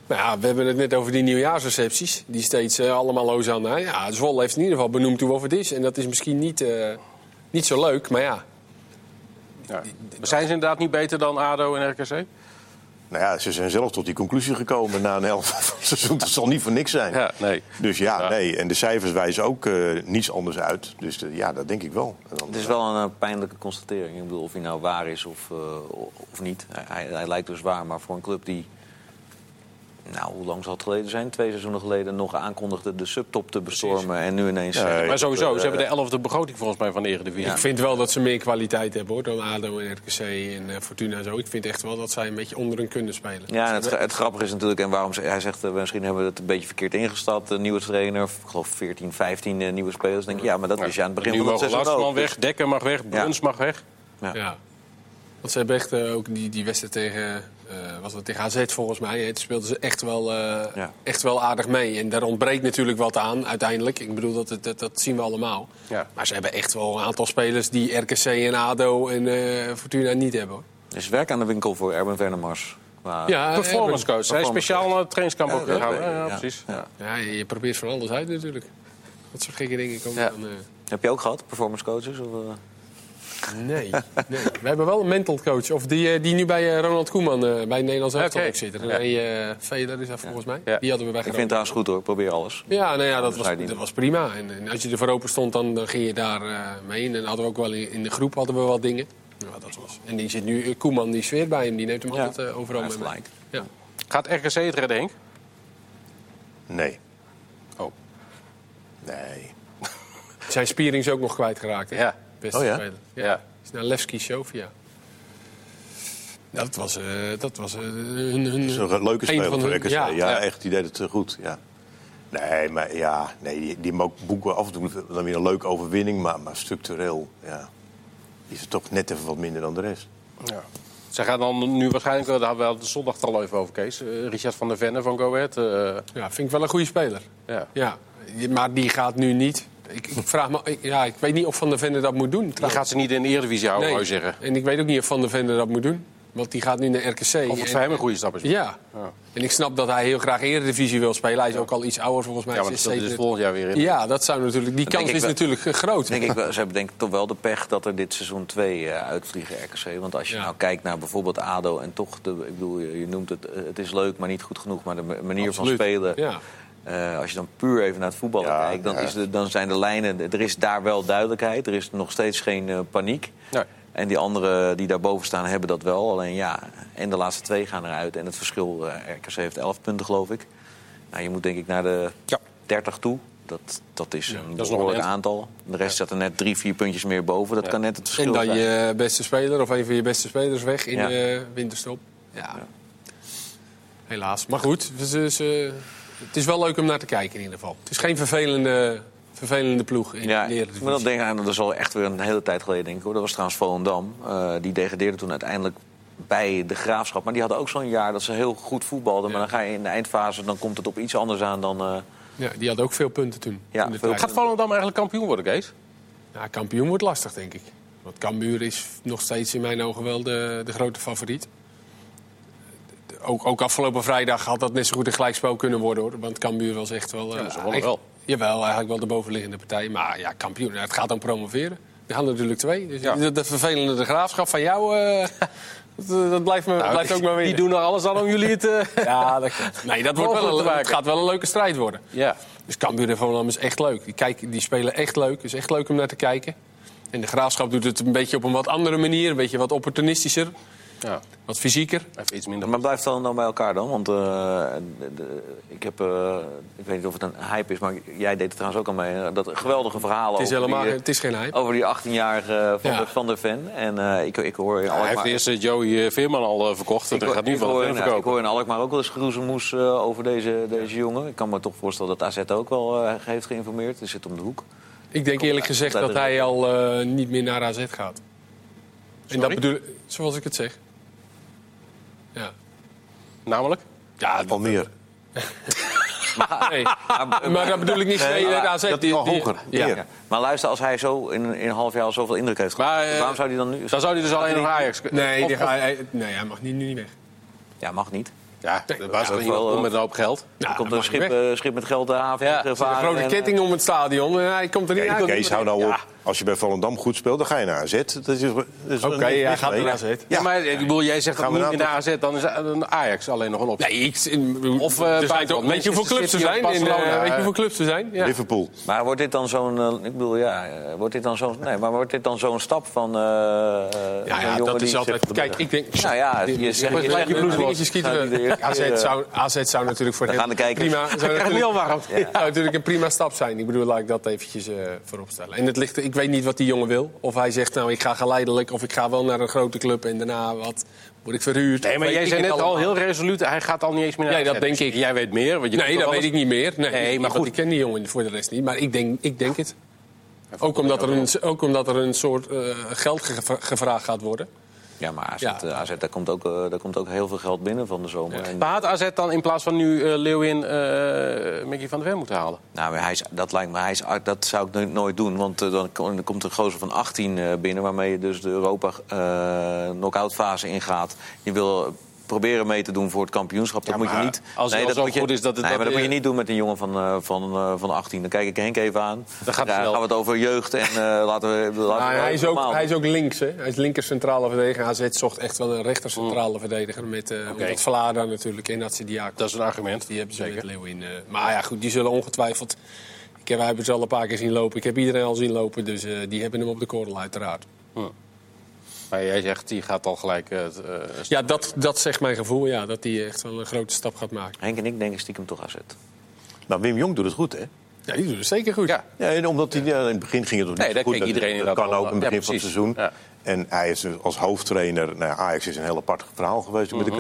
Nou ja, we hebben het net over die nieuwjaarsrecepties. Die steeds eh, allemaal loos aan. Nou ja, Zwolle heeft in ieder geval benoemd hoe of het is. En dat is misschien niet, eh, niet zo leuk, maar ja. Ja. Maar zijn ze inderdaad niet beter dan ADO en RKC? Nou ja, ze zijn zelf tot die conclusie gekomen na een helft van het seizoen. Dat zal niet voor niks zijn. Ja, nee. Dus ja, Ja. nee. En de cijfers wijzen ook eh, niets anders uit. Dus eh, ja, dat denk ik wel. Het is wel een eh, pijnlijke constatering. Ik bedoel, of hij nou waar is of, eh, of niet. Hij, hij lijkt dus waar, maar voor een club die... Nou, hoe lang zal het geleden zijn? Twee seizoenen geleden nog aankondigde de subtop te bestormen. En nu ineens... Nee. eh, Maar sowieso, ze eh, hebben de elfde begroting volgens mij van de Eredivisie. Ik vind wel dat ze meer kwaliteit hebben hoor, dan ADO en RKC en eh, Fortuna en zo. Ik vind echt wel dat zij een beetje onder hun kunnen spelen. Ja, en het, het grappige is natuurlijk, en waarom ze- hij zegt, eh, misschien hebben we het een beetje verkeerd ingesteld. Een nieuwe trainer, ik geloof 14, 15 eh, nieuwe spelers. denk ik, ja, maar dat is je aan het begin nu van het seizoen Larsman ook. weg, Dekker mag weg, Bruns mag weg. Ja. Ja. Want ze hebben echt ook die, die wedstrijd tegen, eh was dat tegen AZ volgens mij. Het speelden ze echt wel, eh, Ja. echt wel aardig mee. En daar ontbreekt natuurlijk wat aan uiteindelijk. Ik bedoel, dat, dat, dat zien we allemaal. Ja. Maar ze hebben echt wel een aantal spelers die RKC en ADO en eh, Fortuna niet hebben. Hoor. Er is werk aan de winkel voor Erben Vernemars. Ja, Performance coach. Hij speciaal naar het trainingskamp ook ik, Ja, ja, precies. Ja. Je, probeert van alles uit natuurlijk. Dat soort gekke dingen komen Ja. dan... eh, Heb je ook gehad, performance coaches? Of, eh? Nee, nee. We hebben wel een mental coach. Of die, eh, die nu bij eh, Ronald Koeman eh, bij het Nederlands elftal ook zit. René eh, Veder is dat volgens mij. Ja. Die hadden we bij Ik vind het trouwens goed hoor, probeer alles. Ja, nou ja, dat, was, dat was prima. En, en als je er voor open stond, dan, dan ging je daar eh, mee. En dan hadden we ook wel in, in de groep hadden we wat dingen. Ja, dat was. En die zit nu, Koeman, die zweert bij hem. Die neemt hem Ja. altijd overal mee. Ja. Gaat RKC het redden, Henk? Nee. Oh. Nee. Zijn Spiering is ook nog kwijtgeraakt. hè? Ja. Beste Oh ja? speler. Ja. Ja. Is naar Levski Sofia. Dat was, eh, dat was eh, hun, hun, Dat is een leuke speler van hun- ja, Ja, ja. echt. Die deed het eh, goed. Ja. Nee, maar ja, nee, die, die boeken af en toe dan weer een leuke overwinning. Maar, maar structureel ja, is het toch net even wat minder dan de rest. Ja. Zij gaan dan nu waarschijnlijk, daar hadden we het zondag het al even over, Kees. eh, Richard van der Venne van Go Ahead. eh, Ja, vind ik wel een goede speler. ja. Ja, maar die gaat nu niet. Ik, ik vraag me, ik- ja, ik weet niet of Van der Vende dat moet doen. Die gaat ze niet in de Eredivisie houden, Nee. wou je zeggen. En ik weet ook niet of Van der Vende dat moet doen. Want die gaat nu naar RKC. Of het voor hem een goede stap is. Ja. Ja. En ik snap dat hij heel graag Eredivisie wil spelen. Hij is ook al iets ouder volgens mij. Ja, maar dat is dus 37. volgend jaar weer in. Ja, dat zou natuurlijk, die kans is wel. natuurlijk groot. Denk ik, wel- ze hebben denk ik toch wel de pech dat er dit seizoen 2 uitvliegen RKC. Want als je Ja. nou kijkt naar bijvoorbeeld ADO en toch, de, ik bedoel, je, je noemt het, eh, het is leuk, maar niet goed genoeg. Maar de ma- manier Absoluut. van spelen, Ja. Eh, als je dan puur even naar het voetballen Ja, kijkt, dan, ja. is de, dan zijn de lijnen, er is daar wel duidelijkheid. Er is nog steeds geen eh, paniek. Nee. En die anderen die daarboven staan hebben dat wel. Alleen ja, en de laatste twee gaan eruit. En het verschil, eh, RKC heeft 11 punten geloof ik. Nou, je moet denk ik naar de Ja. 30 toe. Dat, dat is een dat is nog behoorlijk aantal. De rest zat er net drie, vier puntjes meer boven. Dat Ja. kan net het En verschil dan zijn. je beste speler of een van je beste spelers weg in Ja. de winterstop. Ja. Helaas. Maar goed, ze, ze- het is wel leuk om naar te kijken in ieder geval. Het is geen vervelende, vervelende ploeg in Ja, de ik Eredivisie. moet dan denken aan, dat is al echt weer een hele tijd geleden, denk ik. Hoor. Dat was trouwens Volendam. Eh die degradeerde toen uiteindelijk bij de Graafschap. Maar die hadden ook zo'n jaar dat ze heel goed voetbalden. Maar dan ga je in de eindfase, dan komt het op iets anders aan dan... eh, Ja, die had ook veel punten toen. Ja, in de veel. Gaat Volendam eigenlijk kampioen worden, Kees? Ja, kampioen wordt lastig, denk ik. Want Cambuur is nog steeds in mijn ogen wel de, de grote favoriet. Ook, ook afgelopen vrijdag had dat net zo goed een gelijkspel kunnen worden, hoor. Want Cambuur was echt wel... Ja, eh, ze wonnen echt- wel. Jawel, eigenlijk wel de bovenliggende partij. Maar ja, kampioen, het gaat dan promoveren. Er gaan er natuurlijk twee. Dus Ja. de, de vervelende de graafschap van jou, eh, dat, dat blijft, me, Nou, blijft ook maar die winnen. doen er alles aan om jullie het... eh, Ja, dat klopt. Nee, dat wordt wel een, het gaat wel een leuke strijd worden. Ja. Dus Cambuur en Volendam is echt leuk. Die, kijken, die spelen echt leuk. Het is echt leuk om naar te kijken. En de Graafschap doet het een beetje op een wat andere manier. Een beetje wat opportunistischer. Ja, Wat fysieker. even iets minder. Maar blijft dan, dan bij elkaar dan? Want eh, de- de- ik heb, eh, ik weet niet of het een hype is, maar jij deed er trouwens ook al mee. Dat geweldige verhaal Het is, over, helemaal, die, geen- het is geen hype. over die 18-jarige van, Ja. de, van der Ven. En eh, ik, ik hoor in hij heeft Alkmaar... eerst Joey Veerman al verkocht. En Ik hoor, gaat nu ik van hoor, de nou, ik verkopen. hoor in Alkmaar ook wel eens geroezemoes eh over deze, deze jongen. Ik kan me toch voorstellen dat AZ ook wel eh, heeft geïnformeerd. Hij zit om de hoek. Ik denk eerlijk gezegd dat hij al eh, niet meer naar AZ gaat. En dat bedoel zoals ik het zeg. Ja. Namelijk? Ja, Al meer. nee. maar dat bedoel ik niet nee, maar dat AZ. dat die, al die- hoger. Ja. Maar luister, als hij zo in, in een half jaar al zoveel indruk heeft gehad... Maar, eh, waarom zou hij dan nu... Dan zou hij dus alleen nog Ajax... Nee, Of- die of- ga, hij, nee, hij mag niet, nu niet weg. Ja, mag niet. Ja, er was ja, wel, om met een hoop geld. Ja, er komt een schip, eh, schip met geld de haven Ja, een grote ketting om het stadion en hij komt er niet Kees, uit. Kees, hou nou op. Als je bij Volendam goed speelt, dan ga je naar AZ. Dat is, dat is Oké, hij mis gaat naar AZ. Ja, Ja. maar ik bedoel, jij zegt dat Gaan niet in de AZ, dan is een Ajax alleen nog een optie. Nee, ik, in, Of, eh, zijn buitenland. toch, weet je hoeveel clubs er zijn? In, eh, Barcelona, weet je eh. hoeveel clubs er zijn? Ja. Liverpool. Maar wordt dit dan zo'n... eh, ik bedoel, ja, eh, wordt dit dan zo'n... Nee, maar wordt dit dan zo'n stap van... eh, Ja, ja, dat is altijd. Kijk, ik denk. Nou ja, je zegt- je eerste AZ eh, zou, AZ zou natuurlijk voor hem prima, zou natuurlijk, al warm. zou natuurlijk een prima stap zijn. Ik bedoel, laat ik dat eventjes eh voorop stellen. En het ligt, ik weet niet wat die jongen wil. Of hij zegt, nou, ik ga geleidelijk. Of ik ga wel naar een grote club en daarna wat, word ik verhuurd. Nee, maar jij zei net al heel resoluut, hij gaat al niet eens meer naar Nee, dat denk ik. Jij weet meer. Want je Nee, dat weet ik niet meer. Nee, Nee, maar goed. Ik ken die jongen voor de rest niet. Maar ik denk, ik denk het. Ook omdat, er een, ook omdat er een soort eh, geld ge- gevraagd gaat worden. Ja, maar AZ, Ja. eh, AZ daar, komt ook, eh, daar komt ook heel veel geld binnen van de zomer. En, Maar had AZ dan in plaats van nu eh Leeuwin Mickey van der Ven moeten halen? nou, maar hij is, dat lijkt me, hij is, dat zou ik nooit- doen. Want dan, ko- dan komt een gozer van 18 eh, binnen... waarmee je dus de Europa knock-out fase ingaat. Je wil proberen mee te doen voor het kampioenschap. Dat Ja, moet je niet. als al dat zo moet je, goed is dat het- nee, dat maar dat moet je niet doen met een jongen van, eh, van, eh, van 18. Dan kijk ik Henk even aan. Dat gaat ja, gaan we het over jeugd en eh, laten we. Laten we hij, is ook, hij is ook links, hè? Hij is linker centrale verdediger. AZ zocht echt wel een rechter centrale verdediger. Met eh Oké. omdat Vlada natuurlijk en dat ze die Dat is een argument. Die hebben ze Zeker. met Leeuwin. maar ja, goed, die zullen ongetwijfeld... Ik heb, wij hebben ze al een paar keer zien lopen. Ik heb iedereen al zien lopen. Dus eh, die hebben hem op de korrel uiteraard. Maar jij zegt, die gaat al gelijk... eh, eh, Ja, dat, dat zegt mijn gevoel. Ja, dat hij echt wel een grote stap gaat maken. Henk en ik denken stiekem toch AZ. Nou, Wim Jong doet het goed, hè? Ja, die doet het zeker goed. Ja. Ja, en omdat hij, ja, in het begin ging het nog niet Nee, daar goed. keek iedereen dat, kan ook in het begin Ja, van het seizoen. Ja. En hij is dus als hoofdtrainer... Nou, ja, Ajax is een heel apart verhaal geweest met de Mhm.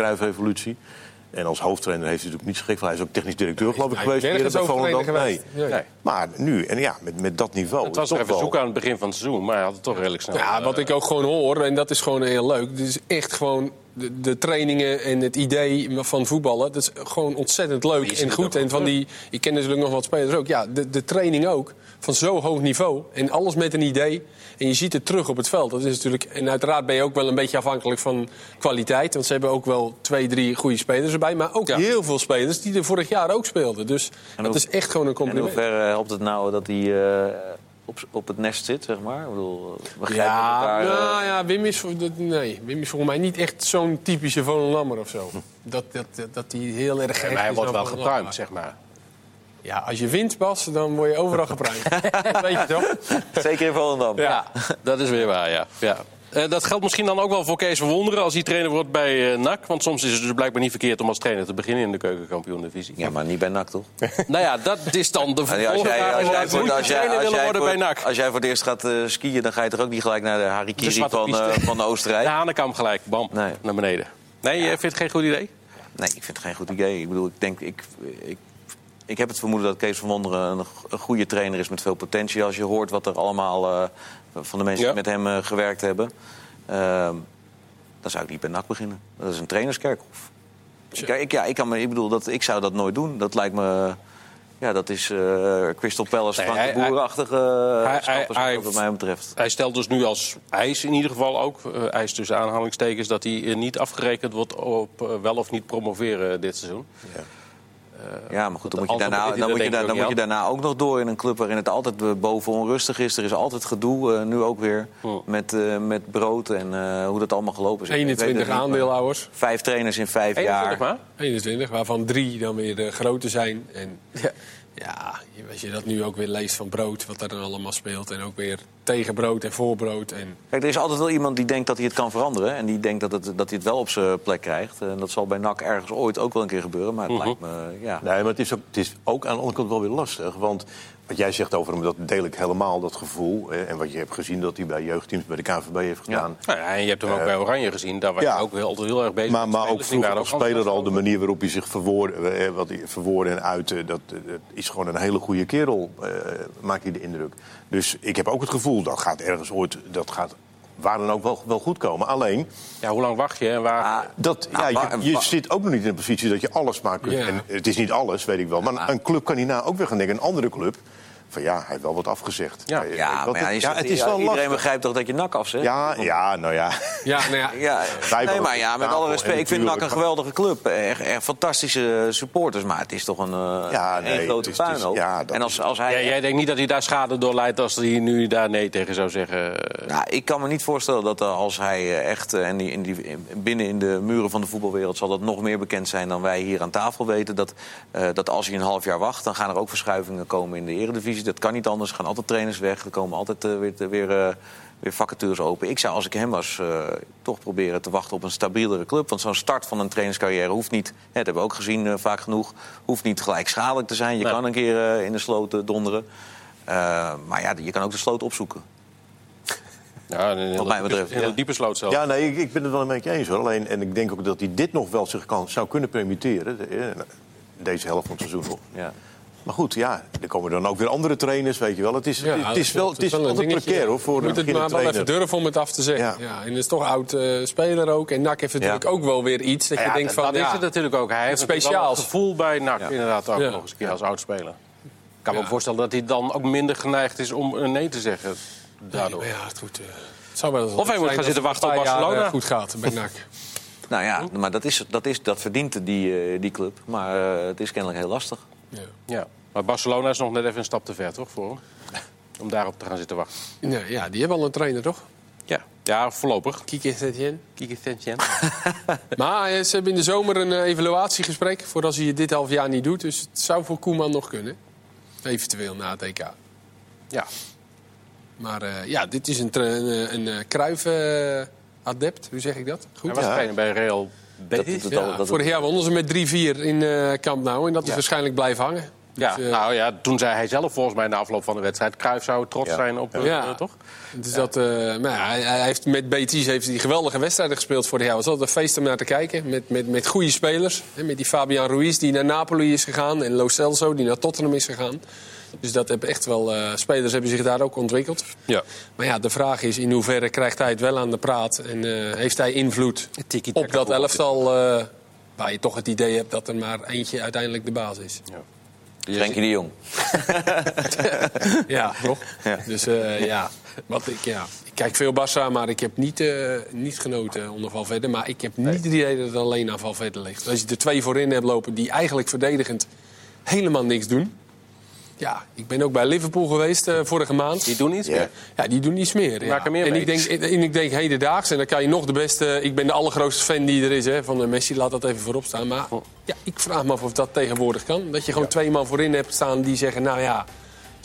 En als hoofdtrainer heeft hij natuurlijk niet geschikt. Hij is ook technisch directeur, geloof ik, hij geweest. nergens bij Volendam. geweest. Nee. Nee. Nee. Maar nu, en ja, met, met dat niveau... Het was toch even wel- zoeken aan het begin van het seizoen, maar hij had het toch redelijk snel. Ja, wat ik ook gewoon hoor, en dat is gewoon heel leuk. Het is echt gewoon de, de trainingen en het idee van voetballen. Dat is gewoon ontzettend leuk en goed. En van die, ik ken natuurlijk nog wat spelers ook. Ja, de, de training ook. Van zo hoog niveau. En alles met een idee. En je ziet het terug op het veld. Dat is natuurlijk, en uiteraard ben je ook wel een beetje afhankelijk van kwaliteit. Want ze hebben ook wel twee, drie goede spelers erbij. Maar ook Ja. heel veel spelers die er vorig jaar ook speelden. Dus dat hoe- is echt gewoon een En in compliment. hoeverre helpt het nou dat hij eh, op, op het nest zit, zeg maar? Ik bedoel, Ja, elkaar, eh, nou ja, Wim is, nee, Wim is volgens mij niet echt zo'n typische Volendammer of zo. Dat, dat, dat, dat hij heel erg maar gehecht hij is wordt wel gepruimd, zeg maar. Ja, als je wint, Bas, dan word je overal gepruimd. Dat weet je toch? Zeker in Volendam. Ja. Dat is weer waar, ja. ja. Eh, dat geldt misschien dan ook wel voor Kees van Wonderen als hij trainer wordt bij eh, NAC. Want soms is het dus blijkbaar niet verkeerd om als trainer te beginnen in de keukenkampioen-divisie. Ja, maar niet bij NAC, toch? Nou ja, dat is dan de Als jij, vervolgvraag. als jij, voor, als jij, als willen jij voor, bij NAC? als jij voor het eerst gaat eh, skiën, dan ga je toch ook niet gelijk naar de De harikiri zwarte van, van Oostenrijk? De Hanekam gelijk, bam, Nee. naar beneden. Nee, je vindt het geen goed idee? Nee, ik vind het geen goed idee. Ik bedoel, ik denk, ik, ik, ik heb het vermoeden dat Kees van Wonderen een, een goede trainer is met veel potentie. Als je hoort wat er allemaal eh, van de mensen die met hem eh, gewerkt hebben. Ehm, dan zou ik niet bij NAC beginnen. Dat is een trainerskerkhof. Kijk, ik, ja, ik, kan me, ik bedoel, dat, ik zou dat nooit doen. Dat lijkt me... Ja, dat is eh Crystal Palace, Nee, Frank de Boer-achtige wat mij betreft. Hij stelt dus nu als eis in ieder geval ook, eh, eis tussen aanhalingstekens, dat hij eh, niet afgerekend wordt op eh, wel of niet promoveren dit seizoen. Ja, maar goed, dan, moet je, daarna, dan, moet je, dan ook moet je daarna ook nog door in een club waarin het altijd eh, boven onrustig is. Er is altijd gedoe, eh, nu ook weer, met, eh, met brood en eh, hoe dat allemaal gelopen is. Ik weet 21 het niet, maar aandeelhouders. Vijf trainers in vijf 21 jaar. maar? 21, waarvan drie dan weer de grote zijn. En, ja. Ja, als je dat nu ook weer leest van brood, wat er dan allemaal speelt. En ook weer tegen brood en voor brood. En... Kijk, er is altijd wel iemand die denkt dat hij het kan veranderen. En die denkt dat, het, dat hij het wel op zijn plek krijgt. En dat zal bij NAC ergens ooit ook wel een keer gebeuren. Maar het Mhm. lijkt me, ja. Nee, maar het is, ook, het is ook aan de andere kant wel weer lastig. Want wat jij zegt over hem, dat deel ik helemaal, dat gevoel. eh, En wat je hebt gezien dat hij bij jeugdteams bij de KNVB heeft gedaan. Nou ja, en je hebt hem ook bij Oranje gezien. Daar was ja. hij ook wel altijd heel erg bezig Maar, maar ook vroeger als speler al, de manier waarop hij zich verwoordde, eh, wat hij verwoordde en uitte, dat, eh, dat is gewoon een hele goede kerel, eh, maakt hij de indruk. Dus ik heb ook het gevoel, dat gaat ergens ooit, dat gaat waar dan ook wel, wel goed komen. Alleen. Ja, hoe lang wacht je en waar... Ah, dat, Nou, ja, je, je zit ook nog niet in de positie dat je alles maar kunt. Ja. En het is niet alles, weet ik wel. Maar een club kan hierna ook weer gaan denken, een andere club, van ja, hij heeft wel wat afgezegd. Ja. Ja, maar ja, het- ja, is ja, wel iedereen lastig. begrijpt toch dat je nak afzet? Ja, ja, nou ja. Ja, nou ja, Ja, Wij nee, maar ja, met alle respect. Ik vind NAC een geweldige club. Echt, echt fantastische supporters. Maar het is toch een, eh Ja, nee, één grote puinhoop. en als, als hij... Ja, jij denkt niet dat hij daar schade door leidt als hij nu daar nee tegen zou zeggen. Nou, ik kan me niet voorstellen dat eh, als hij eh, echt... en die, in die, binnen in de muren van de voetbalwereld zal dat nog meer bekend zijn... dan wij hier aan tafel weten. Dat, eh, dat als hij een half jaar wacht, dan gaan er ook verschuivingen komen in de eredivisie. Dat kan niet anders. Er gaan altijd trainers weg. Er komen altijd eh, weer, weer, eh, weer vacatures open. Ik zou, als ik hem was, eh, toch proberen te wachten op een stabielere club. Want zo'n start van een trainerscarrière hoeft niet... Hè, dat hebben we ook gezien eh, vaak genoeg. Hoeft niet gelijk schadelijk te zijn. Je Nee. kan een keer eh, in de sloot eh, donderen. Eh, maar ja, je kan ook de sloot opzoeken. Ja, een Wat mij diepe- betreft, een hele diepe sloot zelf. Ja, nee, ik, ik ben het wel een beetje eens hoor. Alleen, en ik denk ook dat hij dit nog wel zich kan, zou kunnen permitteren. eh, Deze helft van het seizoen nog. Ja. Maar goed, ja, er komen dan ook weer andere trainers, weet je wel. Het is, Ja, het is, wel, het is een precair hoor, voor een moet het maar wel even durven om het af te zeggen. Ja. Ja. en het is toch oud eh, speler ook. En NAC heeft natuurlijk Ja. ook wel weer iets dat je Ja, denkt dat van... is ja, het natuurlijk ook. Hij heeft een gevoel bij NAC, inderdaad, ook Ja. nog eens een keer als oudspeler. Ik kan me Ja. ook voorstellen dat hij dan ook minder geneigd is om een nee te zeggen. Daardoor. ja, het goed, eh, het zou wel eens Of hij moet gaan dat zitten wachten op Barcelona. eh, goed gaat bij NAC. Nou ja, maar dat, is, dat, is, dat verdient die, eh, die club. Maar eh, het is kennelijk heel lastig. Ja. Ja. Maar Barcelona is nog net even een stap te ver, toch, voor hem? Om daarop te gaan zitten wachten. Ja, ja, die hebben al een trainer, toch? Ja, ja voorlopig. Kike Setien. Kiki Tentjen. Maar eh, ze hebben in de zomer een eh, evaluatiegesprek... voor als hij dit half jaar niet doet. Dus het zou voor Koeman nog kunnen. Eventueel na het EK. Ja. Maar eh, ja, dit is een, een, een. Hoe zeg ik dat? Hij Goed? was Ja. trainer bij Real Dat, Betis. dat, Ja, dat, dat- vorig jaar wonnen ze met 3-4 in eh Camp Nou. En dat is Ja. waarschijnlijk blijven hangen. Ja, Dus, eh, nou ja, toen zei hij zelf volgens mij na afloop van de wedstrijd... Cruijff zou trots Ja. zijn op, Ja. eh, toch? Dus dat, eh, maar ja, hij, hij heeft met Betis heeft hij geweldige wedstrijden gespeeld vorig jaar. Het was altijd een feest om naar te kijken. Met, met, met goede spelers. Hè, met die Fabian Ruiz die naar Napoli is gegaan. En Lo Celso die naar Tottenham is gegaan. Dus dat hebben echt wel, eh, spelers hebben zich daar ook ontwikkeld. Ja. Maar ja, de vraag is in hoeverre krijgt hij het wel aan de praat. En eh, heeft hij invloed op dat elftal... eh, waar je toch het idee hebt dat er maar eentje uiteindelijk de baas is. Frenkie de Jong. Ja, toch? Ja. Dus eh, ja, wat ik, ja, ik kijk veel Barça, maar ik heb niet, eh, niet genoten onder Valverde. Maar ik heb niet het idee dat het alleen aan Valverde ligt. Als je er twee voorin hebt lopen die eigenlijk verdedigend helemaal niks doen. Ja, ik ben ook bij Liverpool geweest eh, vorige maand. Die doen iets Ja. meer. Ja, die doen iets meer. Ja. maken meer en, ik denk, en ik denk hedendaags, en dan kan je nog de beste... Ik ben de allergrootste fan die er is hè, van de Messi, laat dat even voorop staan. Maar ja, ik vraag me af of dat tegenwoordig kan. Dat je gewoon twee man voorin hebt staan die zeggen... nou ja,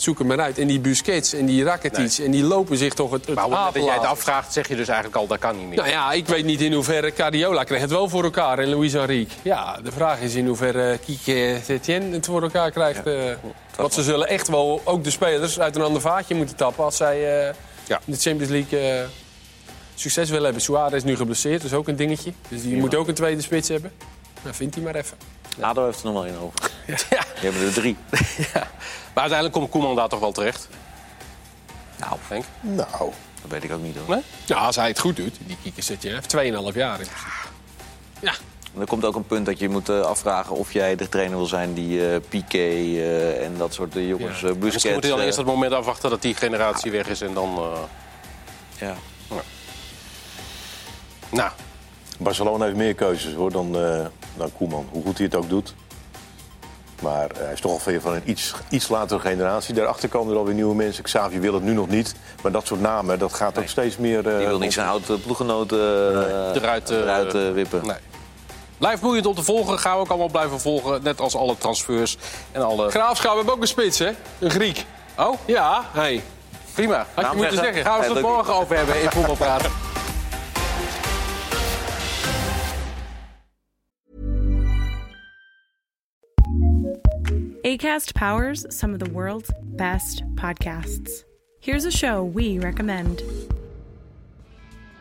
zoek het maar uit. En die Busquets en die Rakitic, en die lopen zich toch het, het Maar op dat jij het afvraagt, zeg je dus eigenlijk al, dat kan niet meer. Nou ja, ik weet niet in hoeverre Cardiola krijgt het wel voor elkaar en Luis Enrique. Ja, de vraag is in hoeverre Kike Setien het voor elkaar krijgt. eh, want ze zullen echt wel ook de spelers uit een ander vaatje moeten tappen... als zij eh, Ja. in de Champions League eh, succes willen hebben. Suarez is nu geblesseerd, dat is ook een dingetje. Dus die moet ook een tweede spits hebben. Nou, vindt hij maar even. ADO heeft er nog wel in over. Ja. Die hebben er drie. Maar uiteindelijk komt Koeman daar toch wel terecht, Nou, denk ik. Nou, dat weet ik ook niet hoor. Nee? Nou, als hij het goed doet, die Kike Setien heeft 2,5 jaar. in. Ja, En er komt ook een punt dat je moet eh, afvragen of jij de trainer wil zijn die eh Piqué eh, en dat soort jongens, Ja. eh, Busquets... Misschien moet hij dan eerst het moment afwachten dat die generatie weg is en dan... eh, ja. nou, Barcelona heeft meer keuzes hoor, dan, eh, dan Koeman. Hoe goed hij het ook doet. Maar eh, hij is toch al veel van een iets, iets latere generatie. Daarachter komen er alweer nieuwe mensen. Xavi wil het nu nog niet. Maar dat soort namen, dat gaat ook steeds meer... eh, Die wil niet zijn oude ploeggenoten eh, eruit, eh, eruit eh, wippen. nee. Blijft boeiend om te volgen. Gaan we ook allemaal blijven volgen. Net als alle transfers en alle... Graafschap hebben ook een spits, hè? Een Griek. Oh, Ja, hey. prima. Had je Naam moeten zeggen. zeggen. Gaan we het er morgen over hebben in voetbalpraten. ACAST powers some of the world's best podcasts. Here's a show we recommend.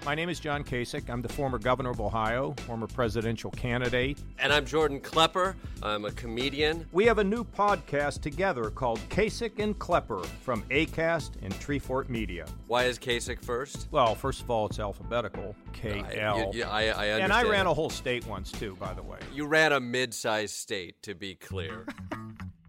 My name is John Kasich. I'm the former governor of Ohio, former presidential candidate. And I'm Jordan Klepper. I'm a comedian. We have a new podcast together called Kasich and Klepper from ACAST and Treefort Media. Why is Kasich first? Well, first of all, it's alphabetical K L. I, yeah, I, I understand. and I ran that. a whole state once, too, by the way. You ran a mid-sized state, to be clear.